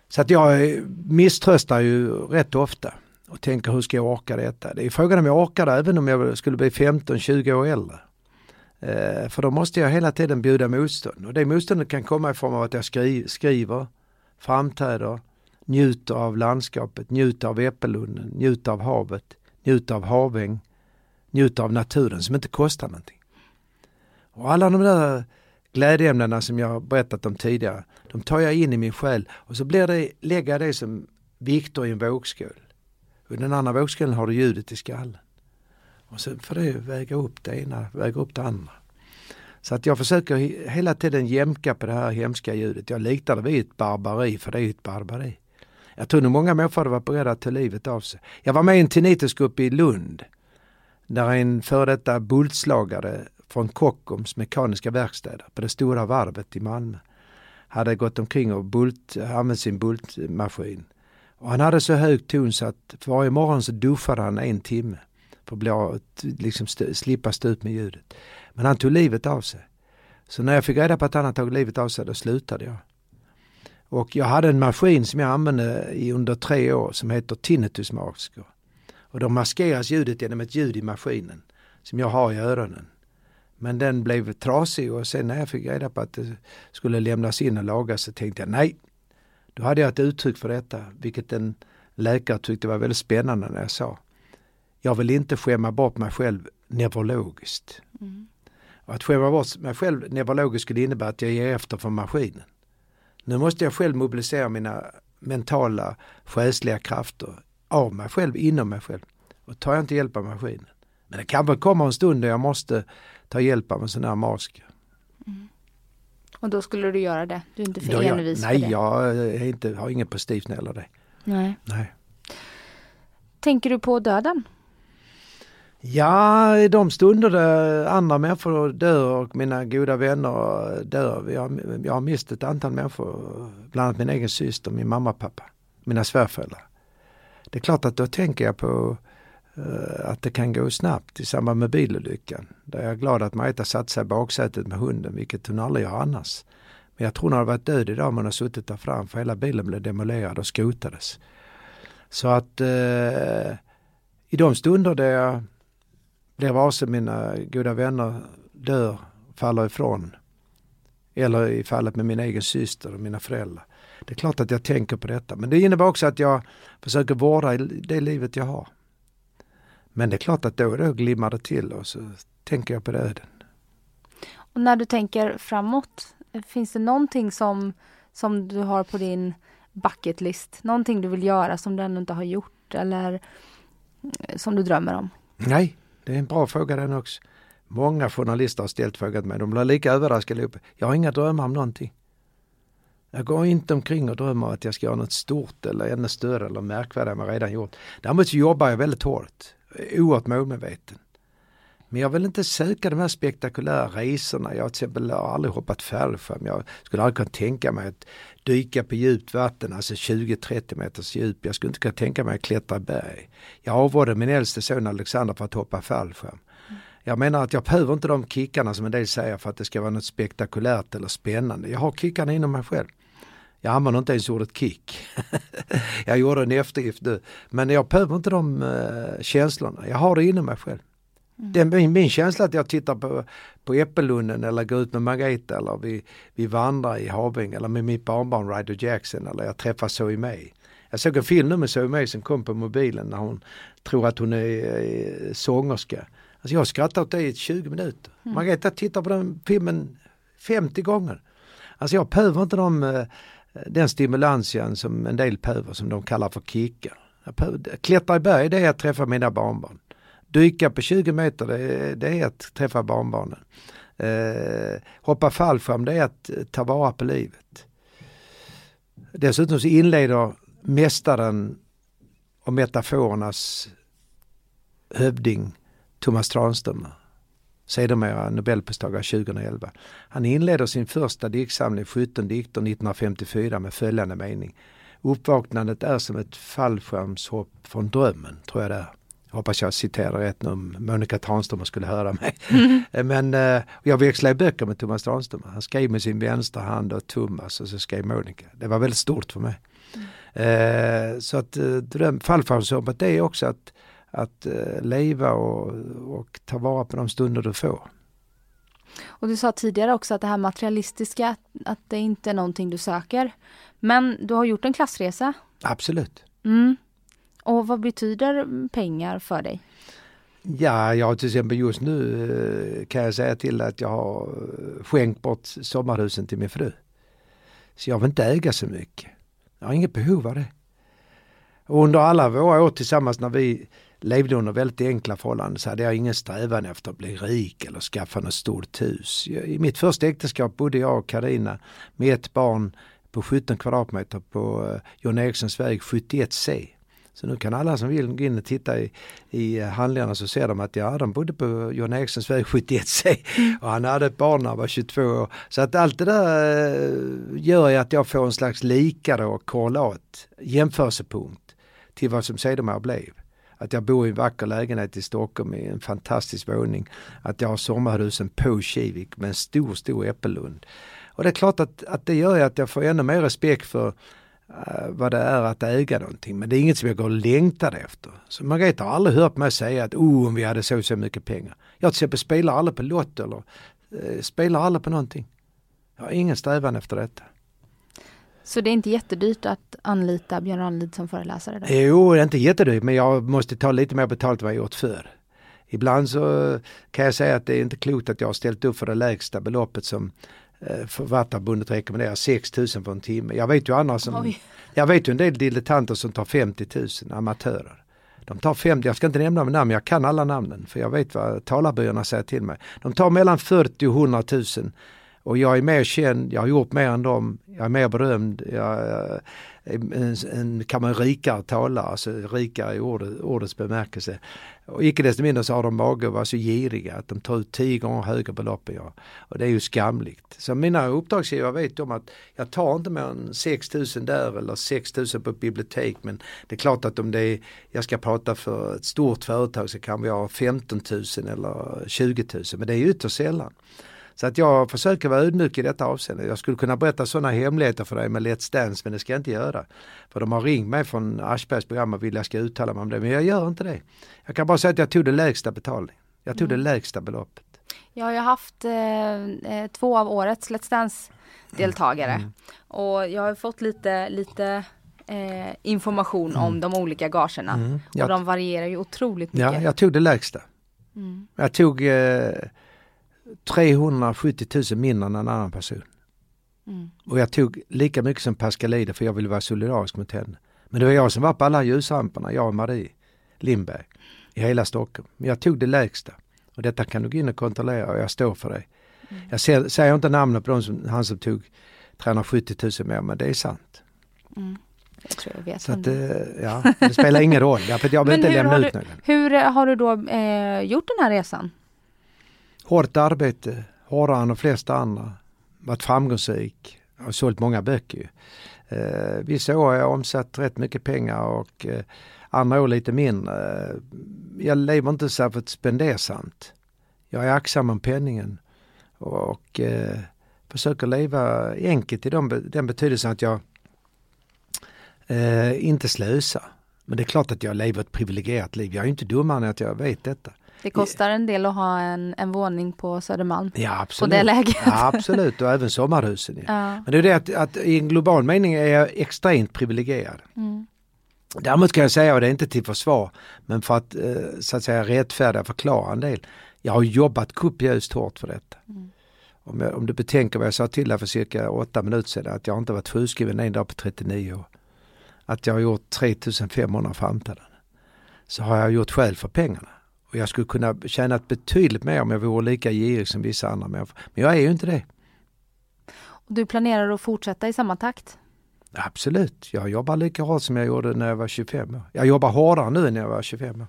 Så att jag misströstar ju rätt ofta och tänker hur ska jag orka detta? Det är frågan om jag orkar det även om jag skulle bli 15-20 år äldre. Eh, för då måste jag hela tiden bjuda motstånd och det motståndet kan komma i form av att jag skri skriver, framträder, njuter av landskapet, njuter av äppellunden, njuter av havet, njuter av haväng, njuter av naturen som inte kostar någonting. Och alla de där glädjeämnena som jag berättat om tidigare, de tar jag in i min själ och så blir det, lägger jag det som vikter i en vågskål. Och i den andra vågskålen har du ljudet i skallen. Och så får det väga upp det ena, väga upp det andra. Så att jag försöker hela tiden jämka på det här hemska ljudet. Jag liknar det vid ett barbari, för det är ett barbari. Jag tror nog många människor hade varit beredda att ta livet av sig. Jag var med i en tinnitusgrupp i Lund. Där en före detta bultslagare från Kockums mekaniska verkstäder på det stora varvet i Malmö. Hade gått omkring och bult, använt sin bultmaskin. Och han hade så hög ton så att varje morgon så duschade han en timme för att bli, liksom st slippa stå ut med ljudet. Men han tog livet av sig. Så när jag fick reda på att han hade tagit livet av sig, då slutade jag. Och jag hade en maskin som jag använde i under tre år som heter tinnitusmasker. Och då maskeras ljudet genom ett ljud i maskinen som jag har i öronen. Men den blev trasig och sen när jag fick reda på att det skulle lämnas in och lagas så tänkte jag nej. Då hade jag ett uttryck för detta, vilket en läkare tyckte var väldigt spännande när jag sa. Jag vill inte skämma bort mig själv neurologiskt. Mm. Att skämma bort mig själv neurologiskt skulle innebära att jag ger efter för maskinen. Nu måste jag själv mobilisera mina mentala, själsliga krafter av mig själv, inom mig själv. Och tar jag inte hjälp av maskinen. Men det kanske kommer en stund då jag måste ta hjälp av en sån här mask. Mm. Och då skulle du göra det? Du är inte för envis Nej, för det? jag är inte, har inget prestige när det gäller det. Nej. nej. Tänker du på döden? Ja, i de stunder där andra människor dör och mina goda vänner dör. Jag, jag har mist ett antal människor, bland annat min egen syster, min mamma och pappa, mina svärföräldrar. Det är klart att då tänker jag på Eh, att det kan gå snabbt i samband med bilolyckan. Där jag är glad att Marita satt sig i baksätet med hunden, vilket hon aldrig gör annars. Men jag tror hon hade varit död idag om hon hade suttit där fram, för hela bilen blev demolerad och skrotades. Så att eh, i de stunder där jag blir varse mina goda vänner dör, faller ifrån, eller i fallet med min egen syster och mina föräldrar. Det är klart att jag tänker på detta, men det innebär också att jag försöker vårda det livet jag har. Men det är klart att då och då glimmar det till och så tänker jag på döden. Och när du tänker framåt, finns det någonting som, som du har på din bucket list? Någonting du vill göra som du ännu inte har gjort eller eh, som du drömmer om? Nej, det är en bra fråga den också. Många journalister har ställt frågan till mig. De blir lika överraskade. Jag har inga drömmar om någonting. Jag går inte omkring och drömmer att jag ska göra något stort eller ännu större eller märkvärdigt än vad jag redan gjort. Däremot så jobbar jag väldigt hårt oerhört målmedveten. Men jag vill inte söka de här spektakulära resorna. Jag har till exempel aldrig hoppat fallskärm. Jag skulle aldrig kunna tänka mig att dyka på djupt vatten, alltså 20-30 meters djup. Jag skulle inte kunna tänka mig att klättra berg. Jag avrådde min äldste son Alexander för att hoppa fallskärm. Jag menar att jag behöver inte de kickarna som en del säger för att det ska vara något spektakulärt eller spännande. Jag har kickarna inom mig själv. Jag använder inte ens ordet kick. jag gjorde en eftergift nu. Men jag behöver inte de uh, känslorna. Jag har det inom mig själv. Mm. Det är min, min känsla att jag tittar på, på Äppellunden eller går ut med Margareta eller vi, vi vandrar i Havinge eller med mitt barnbarn Ryder Jackson eller jag träffar Zoe May. Jag såg en film nu med Zoe May som kom på mobilen när hon tror att hon är, är sångerska. Alltså jag skrattar åt det i 20 minuter. Mm. Margareta tittar på den filmen 50 gånger. Alltså jag behöver inte de, eh, den stimulansen som en del behöver som de kallar för kickar. Klättra i berg det är att träffa mina barnbarn. Dyka på 20 meter det, det är att träffa barnbarnen. Eh, hoppa fallskärm det är att eh, ta vara på livet. Dessutom så inleder mästaren och metaforernas hövding Thomas Tranströmer, sedermera nobelpristagare 2011. Han inleder sin första diktsamling 17 dikter 1954 med följande mening. Uppvaknandet är som ett fallskärmshopp från drömmen, tror jag det är. Jag hoppas jag citerar rätt nu om Monica Tranströmer skulle höra mig. Mm. Men eh, jag växlade böcker med Thomas Tranströmer. Han skrev med sin vänstra hand och Thomas och så skrev Monica. Det var väldigt stort för mig. Mm. Eh, så att eh, fallskärmshoppet det är också att, att eh, leva och, och ta vara på de stunder du får. Och du sa tidigare också att det här materialistiska, att det inte är någonting du söker. Men du har gjort en klassresa. Absolut. Mm. Och vad betyder pengar för dig? Ja, jag till exempel just nu eh, kan jag säga till att jag har eh, skänkt bort sommarhusen till min fru. Så jag vill inte äga så mycket. Jag har inget behov av det. Och under alla våra år tillsammans när vi levde under väldigt enkla förhållanden så hade jag ingen strävan efter att bli rik eller skaffa något stort hus. I mitt första äktenskap bodde jag och Karina med ett barn på 17 kvadratmeter på eh, John Erikssons väg 71C. Så nu kan alla som vill gå in och titta i, i handlingarna så ser de att ja, de bodde på John Erikssons väg 71C mm. och han hade ett barn när han var 22 år. Så att allt det där eh, gör ju att jag får en slags likare och korrelat jämförelsepunkt till vad som sedermera blev. Att jag bor i en vacker lägenhet i Stockholm i en fantastisk våning. Att jag har sommarhusen på Kivik med en stor, stor äppellund. Och det är klart att, att det gör att jag får ännu mer respekt för uh, vad det är att äga någonting. Men det är inget som jag går och längtar efter. Så Margareta har aldrig hört mig säga att oh, om vi hade så så mycket pengar. Jag till exempel spelar aldrig på Lotto eller uh, spelar aldrig på någonting. Jag har ingen strävan efter detta. Så det är inte jättedyrt att anlita Björn Ranelid som föreläsare? Då? Jo, det är inte jättedyrt men jag måste ta lite mer betalt än vad jag gjort förr. Ibland så kan jag säga att det är inte klokt att jag har ställt upp för det lägsta beloppet som eh, Författarförbundet rekommenderar 6 000 för en timme. Jag vet ju andra som, Oj. jag vet ju en del dilettanter som tar 50 000, amatörer. De tar 50, jag ska inte nämna med namn, jag kan alla namnen för jag vet vad talarbyråerna säger till mig. De tar mellan 40 och 100 000 och jag är mer känd, jag har gjort mer än dem, jag är mer berömd, jag eh, är en, en, kan man rikare talare, alltså rikare i ordet, ordets bemärkelse. Och icke desto mindre så har de mage att vara så giriga att de tar ut tio gånger högre belopp än jag. Och det är ju skamligt. Så mina uppdragsgivare vet om att jag tar inte mer än 6 000 där eller 6 000 på ett bibliotek. Men det är klart att om det är, jag ska prata för ett stort företag så kan vi ha 15 000 eller 20 000. Men det är ytterst sällan. Så att jag försöker vara ödmjuk i detta avseende. Jag skulle kunna berätta sådana hemligheter för dig med Let's Dance men det ska jag inte göra. För de har ringt mig från Aschbergs program och vill jag ska uttala mig om det men jag gör inte det. Jag kan bara säga att jag tog det lägsta betalning. Jag tog mm. det lägsta beloppet. Jag har ju haft eh, eh, två av årets Let's Dance deltagare mm. och jag har fått lite, lite eh, information mm. om de olika gagerna mm. och de varierar ju otroligt mycket. Ja, jag tog det lägsta. Mm. Jag tog eh, 370 000 mindre än en annan person. Mm. Och jag tog lika mycket som Pascalide för jag ville vara solidarisk mot henne. Men det var jag som var på alla ljusramperna, jag och Marie Lindberg i hela Stockholm. Men jag tog det lägsta. Och detta kan du gå in och kontrollera och jag står för det. Mm. Jag ser, säger inte namnet på som, han som tog 370 000 mer men det är sant. Mm. Jag tror jag vet Så att. Eh, ja, det spelar ingen roll, för jag vill inte lämna ut någon. Hur har du då eh, gjort den här resan? Hårt arbete, hårdare än de flesta andra. Varit framgångsrik, har sålt många böcker. Eh, vissa år har jag omsatt rätt mycket pengar och eh, andra år lite mindre. Jag lever inte särskilt spendersamt. Jag är aktsam om penningen och eh, försöker leva enkelt i de, den betydelsen att jag eh, inte slösar. Men det är klart att jag lever ett privilegierat liv. Jag är inte dummare än att jag vet detta. Det kostar en del att ha en, en våning på Södermalm. Ja absolut. På det läget. Ja, absolut och även sommarhusen. Ja. Men det är det att, att i en global mening är jag extremt privilegierad. Mm. Däremot kan jag säga, och det är inte till försvar, men för att eh, så att säga rättfärdiga förklara en del. Jag har jobbat kopiöst hårt för detta. Mm. Om, jag, om du betänker vad jag sa till dig för cirka åtta minuter sedan, att jag inte varit sjukskriven en dag på 39 år. Att jag har gjort 3500 framträdanden. Så har jag gjort skäl för pengarna. Och jag skulle kunna tjäna betydligt mer om jag vore lika girig som vissa andra människor. Men jag är ju inte det. Och Du planerar att fortsätta i samma takt? Absolut, jag jobbar lika hårt som jag gjorde när jag var 25 år. Jag jobbar hårdare nu än när jag var 25 år.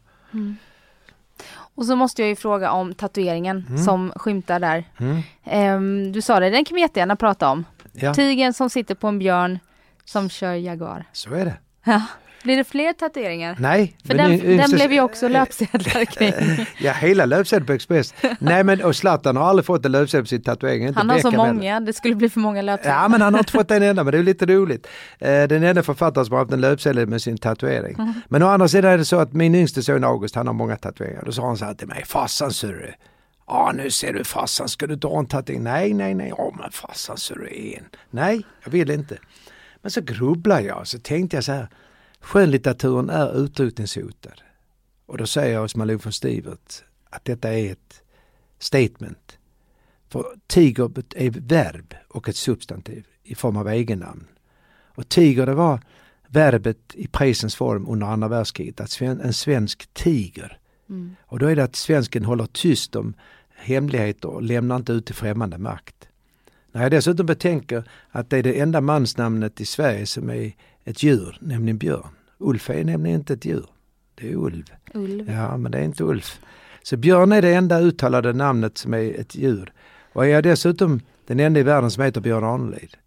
Och så måste jag ju fråga om tatueringen Mm. som skymtar där. Mm. Ehm, du sa det, den kan vi jättegärna prata om. Ja, Tigern som sitter på en björn som kör Jaguar. så är det. Ja. Blir det fler tatueringar? Nej. För den, den så- blev ju också löpsedlar kring. Ja, hela löpsedeln på Express. Nej men och Zlatan har aldrig fått en löpsedel på sin tatuering. Inte Han har så många, det skulle bli för många löpsedlar. Ja men han har inte fått en enda men det är lite roligt. Eh, Den enda författaren som har haft en löpsedel med sin tatuering. Mm. Men å andra sidan är det så att min yngste son August han har många tatueringar. Då sa han så här till mig, farsan du. Ja nu ser du farsan, ska du dra en tatuering? Nej nej nej, ja men farsan du en. Nej, jag vill inte. Men så grubblade jag så tänkte jag så här, skönlitteraturen är utrotningshotad. Och då säger jag hos Malou von Stivert att detta är ett statement. För tiger är verb och ett substantiv i form av egennamn. Och tiger det var verbet i presens form under andra världskriget, att en svensk tiger. Mm. Och då är det att svensken håller tyst om hemligheter och lämnar inte ut till främmande makt. När jag dessutom betänker att det är det enda mansnamnet i Sverige som är ett djur, nämligen björn. Ulf är nämligen inte ett djur, det är ulv. Ulv. Ja, men det är inte Ulf. Så björn är det enda uttalade namnet som är ett djur. Och är jag dessutom den enda i världen som heter Björn Ranelid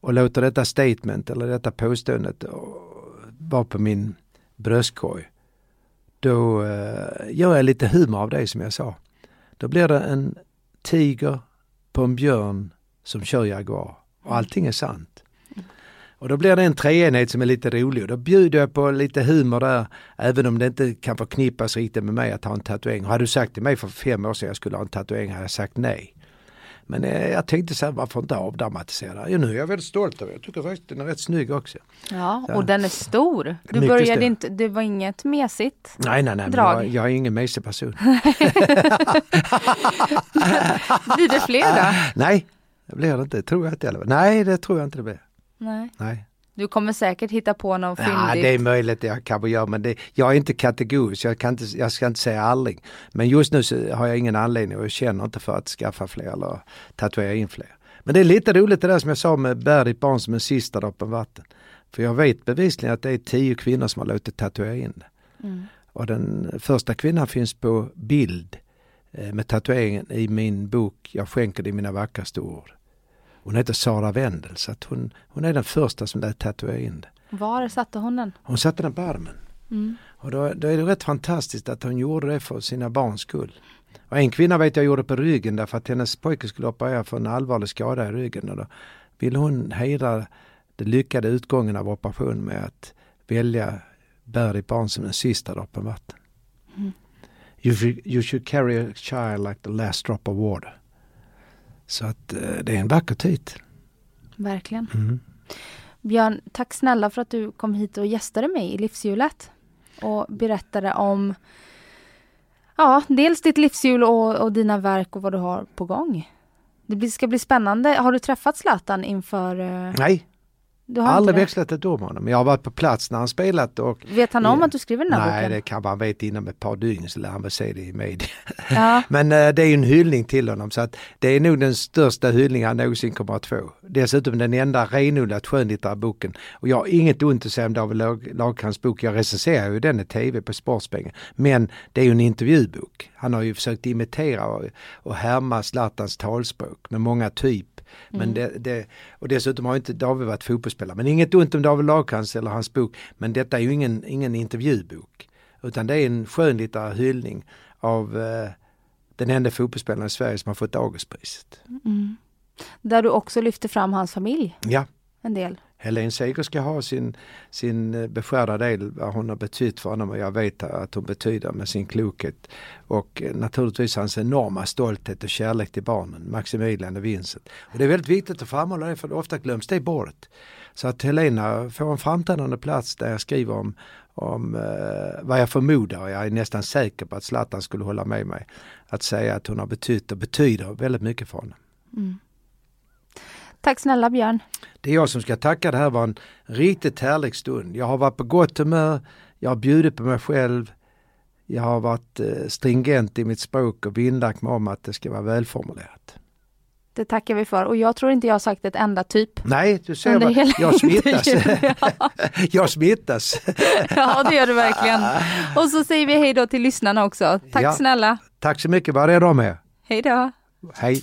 och låter detta statement eller detta påståendet eh, vara på min bröstkorg. Då eh, gör jag lite humor av det som jag sa. Då blir det en tiger på en björn som kör Jaguar. Och allting är sant. Och då blir det en treenhet som är lite rolig och då bjuder jag på lite humor där. Även om det inte kan förknippas riktigt med mig att ha en tatuering. Har du sagt till mig för fem år sedan jag skulle ha en tatuering hade jag sagt nej. Men eh, jag tänkte så här, varför inte avdramatisera? Jo, nu är jag väldigt stolt över det. Jag tycker faktiskt den är rätt snygg också. Ja, Ja. och den är stor. Du Mycket började stor. inte, det var inget mesigt. Nej, nej, nej, Drag. jag, jag är ingen mesig person. Blir det fler då? nej, det blir det inte. Tror jag inte. Eller? Nej, det tror jag inte det blir. Nej. Nej. Du kommer säkert hitta på någon Ja, fyndigt. det är möjligt jag kanske gör men det, jag är inte kategorisk, jag, kan inte, jag ska inte säga aldrig. Men just nu så har jag ingen anledning och jag känner inte för att skaffa fler eller tatuera in fler. Men det är lite roligt det där som jag sa med bär ditt barn som en sista droppen vatten. För jag vet bevisligen att det är tio kvinnor som har låtit tatuera in det. Mm. Och den första kvinnan finns på bild eh, med tatueringen i min bok Jag skänker dig mina vackraste ord. Hon heter Sara Wendel så att hon, hon är den första som lät tatuera in det. Var satte hon den? Hon satte den på armen. Mm. Och då, då är det rätt fantastiskt att hon gjorde det för sina barns skull. Och en kvinna vet jag gjorde på ryggen därför att hennes pojke skulle operera för en allvarlig skada i ryggen. Och då ville hon hedra den lyckade utgången av operationen med att välja bär ditt barn som den sista droppen vatten. Mm. You, should, you should carry a child like the last drop of water. Så att eh, det är en vacker titel. Verkligen. Mm. Björn, tack snälla för att du kom hit och gästade mig i livshjulet. Och berättade om ja, dels ditt livshjul och, och dina verk och vad du har på gång. Det ska bli spännande. Har du träffat Zlatan inför... eh, Nej, Du har aldrig växlat ett ord med honom. Jag har varit på plats när han spelat och Vet han om Ja. att du skriver den här Nej, boken? det kan man veta inom ett par dygn så lär han väl se det i media. Ja. Men eh, det är ju en hyllning till honom så att det är nog den största hyllningen han någonsin kommer att få. Dessutom den enda renodlat skönlitterära boken. Och jag har inget ont att säga om David Lag- Lagercrantz bok. Jag recenserar ju den i tv på Sportspegeln. Men det är ju en intervjubok. Han har ju försökt imitera och, och härma Zlatans talspråk med många typ. Men det, det, och dessutom har inte David varit fotbollsspelare. Men inget ont om David Lagercrantz eller hans bok. Men detta är ju ingen, ingen intervjubok. Utan det är en skönlitterär hyllning av eh, den enda fotbollsspelaren i Sverige som har fått Augustpriset. Mm. Där du också lyfter fram hans familj. Ja, en del. Helene Seger ska ha sin, sin eh, beskärda del vad hon har betytt för honom och jag vet att hon betyder med sin klokhet. Och eh, naturligtvis hans enorma stolthet och kärlek till barnen, Maximilian och Vincent. Och det är väldigt viktigt att framhålla det för ofta glöms det bort. Så att Helena får en framträdande plats där jag skriver om, om eh, vad jag förmodar, jag är nästan säker på att Zlatan skulle hålla med mig, att säga att hon har betytt och betyder väldigt mycket för honom. Mm. Tack snälla Björn. Det är jag som ska tacka, det här var en riktigt härlig stund. Jag har varit på gott humör, jag har bjudit på mig själv, jag har varit eh, stringent i mitt språk och vinnlagt mig om att det ska vara välformulerat. Det tackar vi för och jag tror inte jag har sagt ett enda typ. Nej, du ser vad, jag smittas. jag smittas. ja, det gör du verkligen. Och så säger vi hej då till lyssnarna också. Tack ja, snälla. Tack så mycket, var det de med. Hej då. Hej.